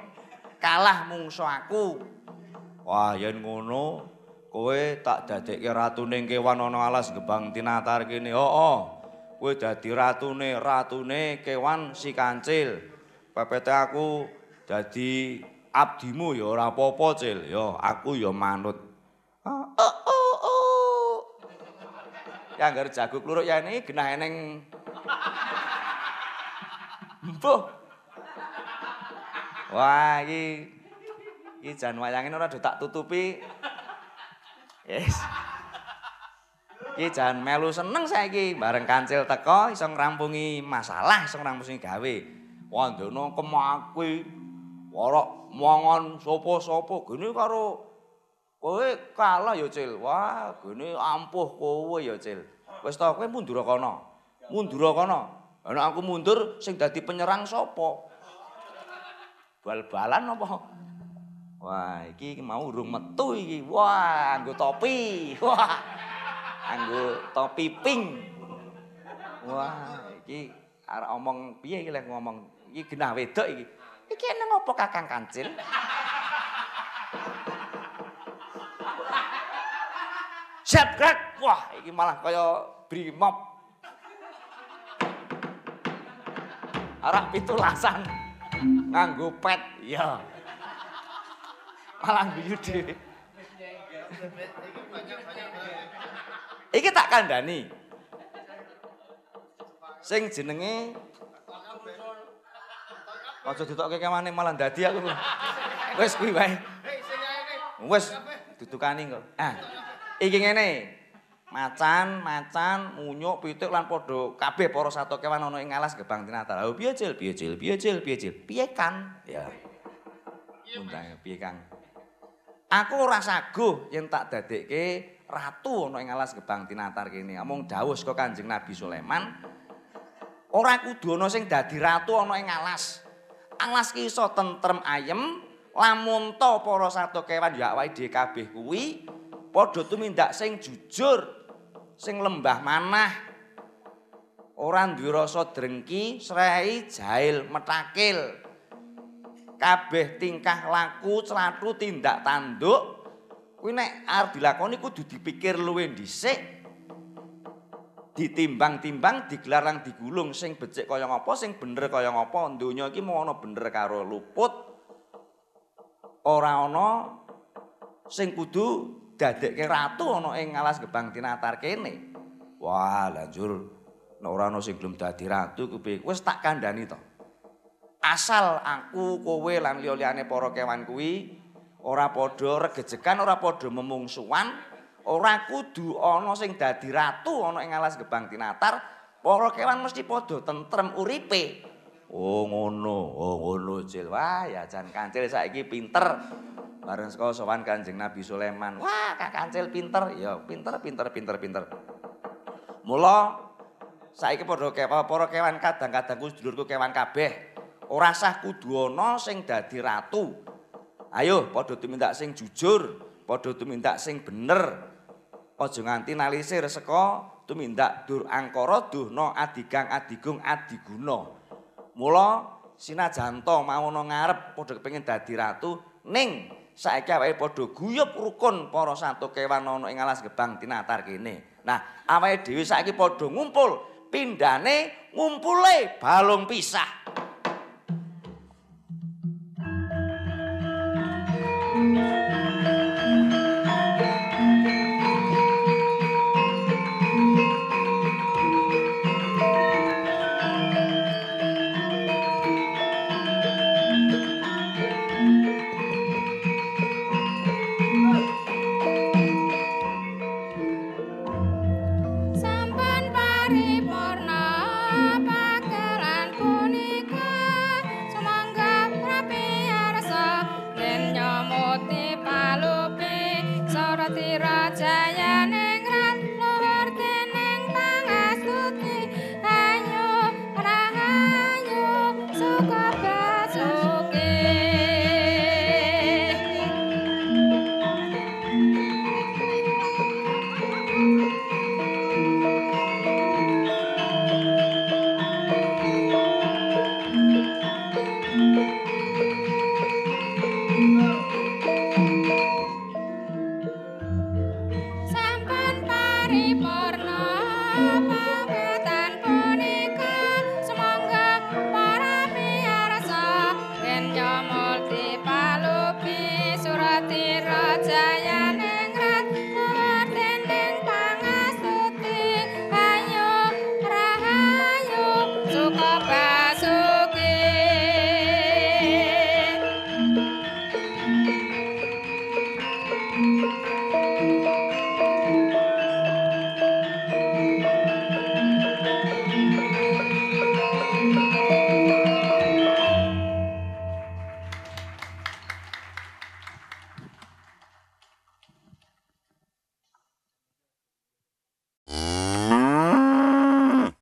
kalah mungsu aku. Wah, yen ngono, kowe tak dadekke ratune kewan ana alas gebang tinatar kene. Hooh. Kowe dadi ratune, ratune kewan si kancil. Pepete aku dadi abdimu ya ora apa-apa, Cil. Ya aku ya manut. Ah, oh, oh, oh. Ya ngger jago kluruk ya ini genah eneng. Mbuh. Wah, iki iki jan wayangin ora do tak tutupi. Yes. Iki jan melu seneng saiki bareng kancil teko iso ngrampungi masalah, iso ngrampungi gawe. Wandana kemakui ora mangan sapa-sapa gene karo kowe kalah ya Cil. Wah, gene ampuh kowe ya Cil. Wis ta kowe mundur kono. Mundur kono. Ana aku mundur sing dadi penyerang sapa? Bal-balan apa? Wah, iki mau urung metu iki. Wah, nggo topi. Wah. Anggo topi pink. Wah, iki arek omong piye iki lek ngomong iki genah wedok iki. Iki nang apa Kakang Kancil? Kak. Wah, iki malah kaya brimob. Arak pitulasan nganggo pet, iya. Malah guyu dhewe. Iki tak kandhani. Sing jenenge Aja ditokke kemane malah dadi aku. Wis kuwi wae. Wis dudukani kok. Ah. Iki ngene. Macan, macan, munyuk, pitik lan padha kabeh para sato kewan ana ing alas gebang tinatar. Lha piye cil, piye cil, piye cil, piye cil? Piye kan? Ya. Undang piye Kang? Aku ora saguh yen tak dadekke ratu ana ing alas gebang tinatar kene. Amung dawuh saka Kanjeng Nabi Sulaiman, ora kudu ana sing dadi ratu ana ing alas. Alas ki iso tentrem ayem, lamun to para sato kewan ya awake dhewe kabeh kuwi padha tumindak sing jujur, sing lembah manah. Ora duwe rasa drengki, srei, jahil, metakil. Kabeh tingkah laku, celathu, tindak tanduk kuwi nek arep dilakoni kudu dipikir luwih dhisik. ditimbang-timbang digelar lang digulung sing becik kaya ngapa sing bener kaya ngapa donya iki mau ana bener karo luput. Ora ana sing kudu dadekke ratu ana ing alas gebang tinatar kene. Wah lanjur nek ora ana sing gelem dadi ratu kuwi wis tak kandhani to. Asal aku kowe lan liya-liyane para kewan kuwi ora padha regejekan ora padha memungsuan ora kudu ana sing dadi ratu ana ing alas gebang tinatar para kewan mesti padha tentrem uripe. Oh ngono oh ngono cil wah ya jan kancil saiki pinter. Bareng saka sowan Kanjeng Nabi Sulaiman. Wah kak kancil pinter. Ya pinter pinter pinter pinter. Mula saiki padha kewan para kewan kadang-kadang ku sedulurku kewan kabeh. Ora sah kudu ana sing dadi ratu ayo padha tumindak sing jujur padha tumindak sing bener aja nganti nalisir saka tumindak dur angkara duhna adigang adigung adiguna. Mula sinajanto mau ana ngarep padha kepengin dadi ratu ning saiki awake padha guyub rukun para satu kewan ana ing alas gebang tinatar kene. Nah, awake dhewe saiki padha ngumpul pindane ngumpule balung pisah.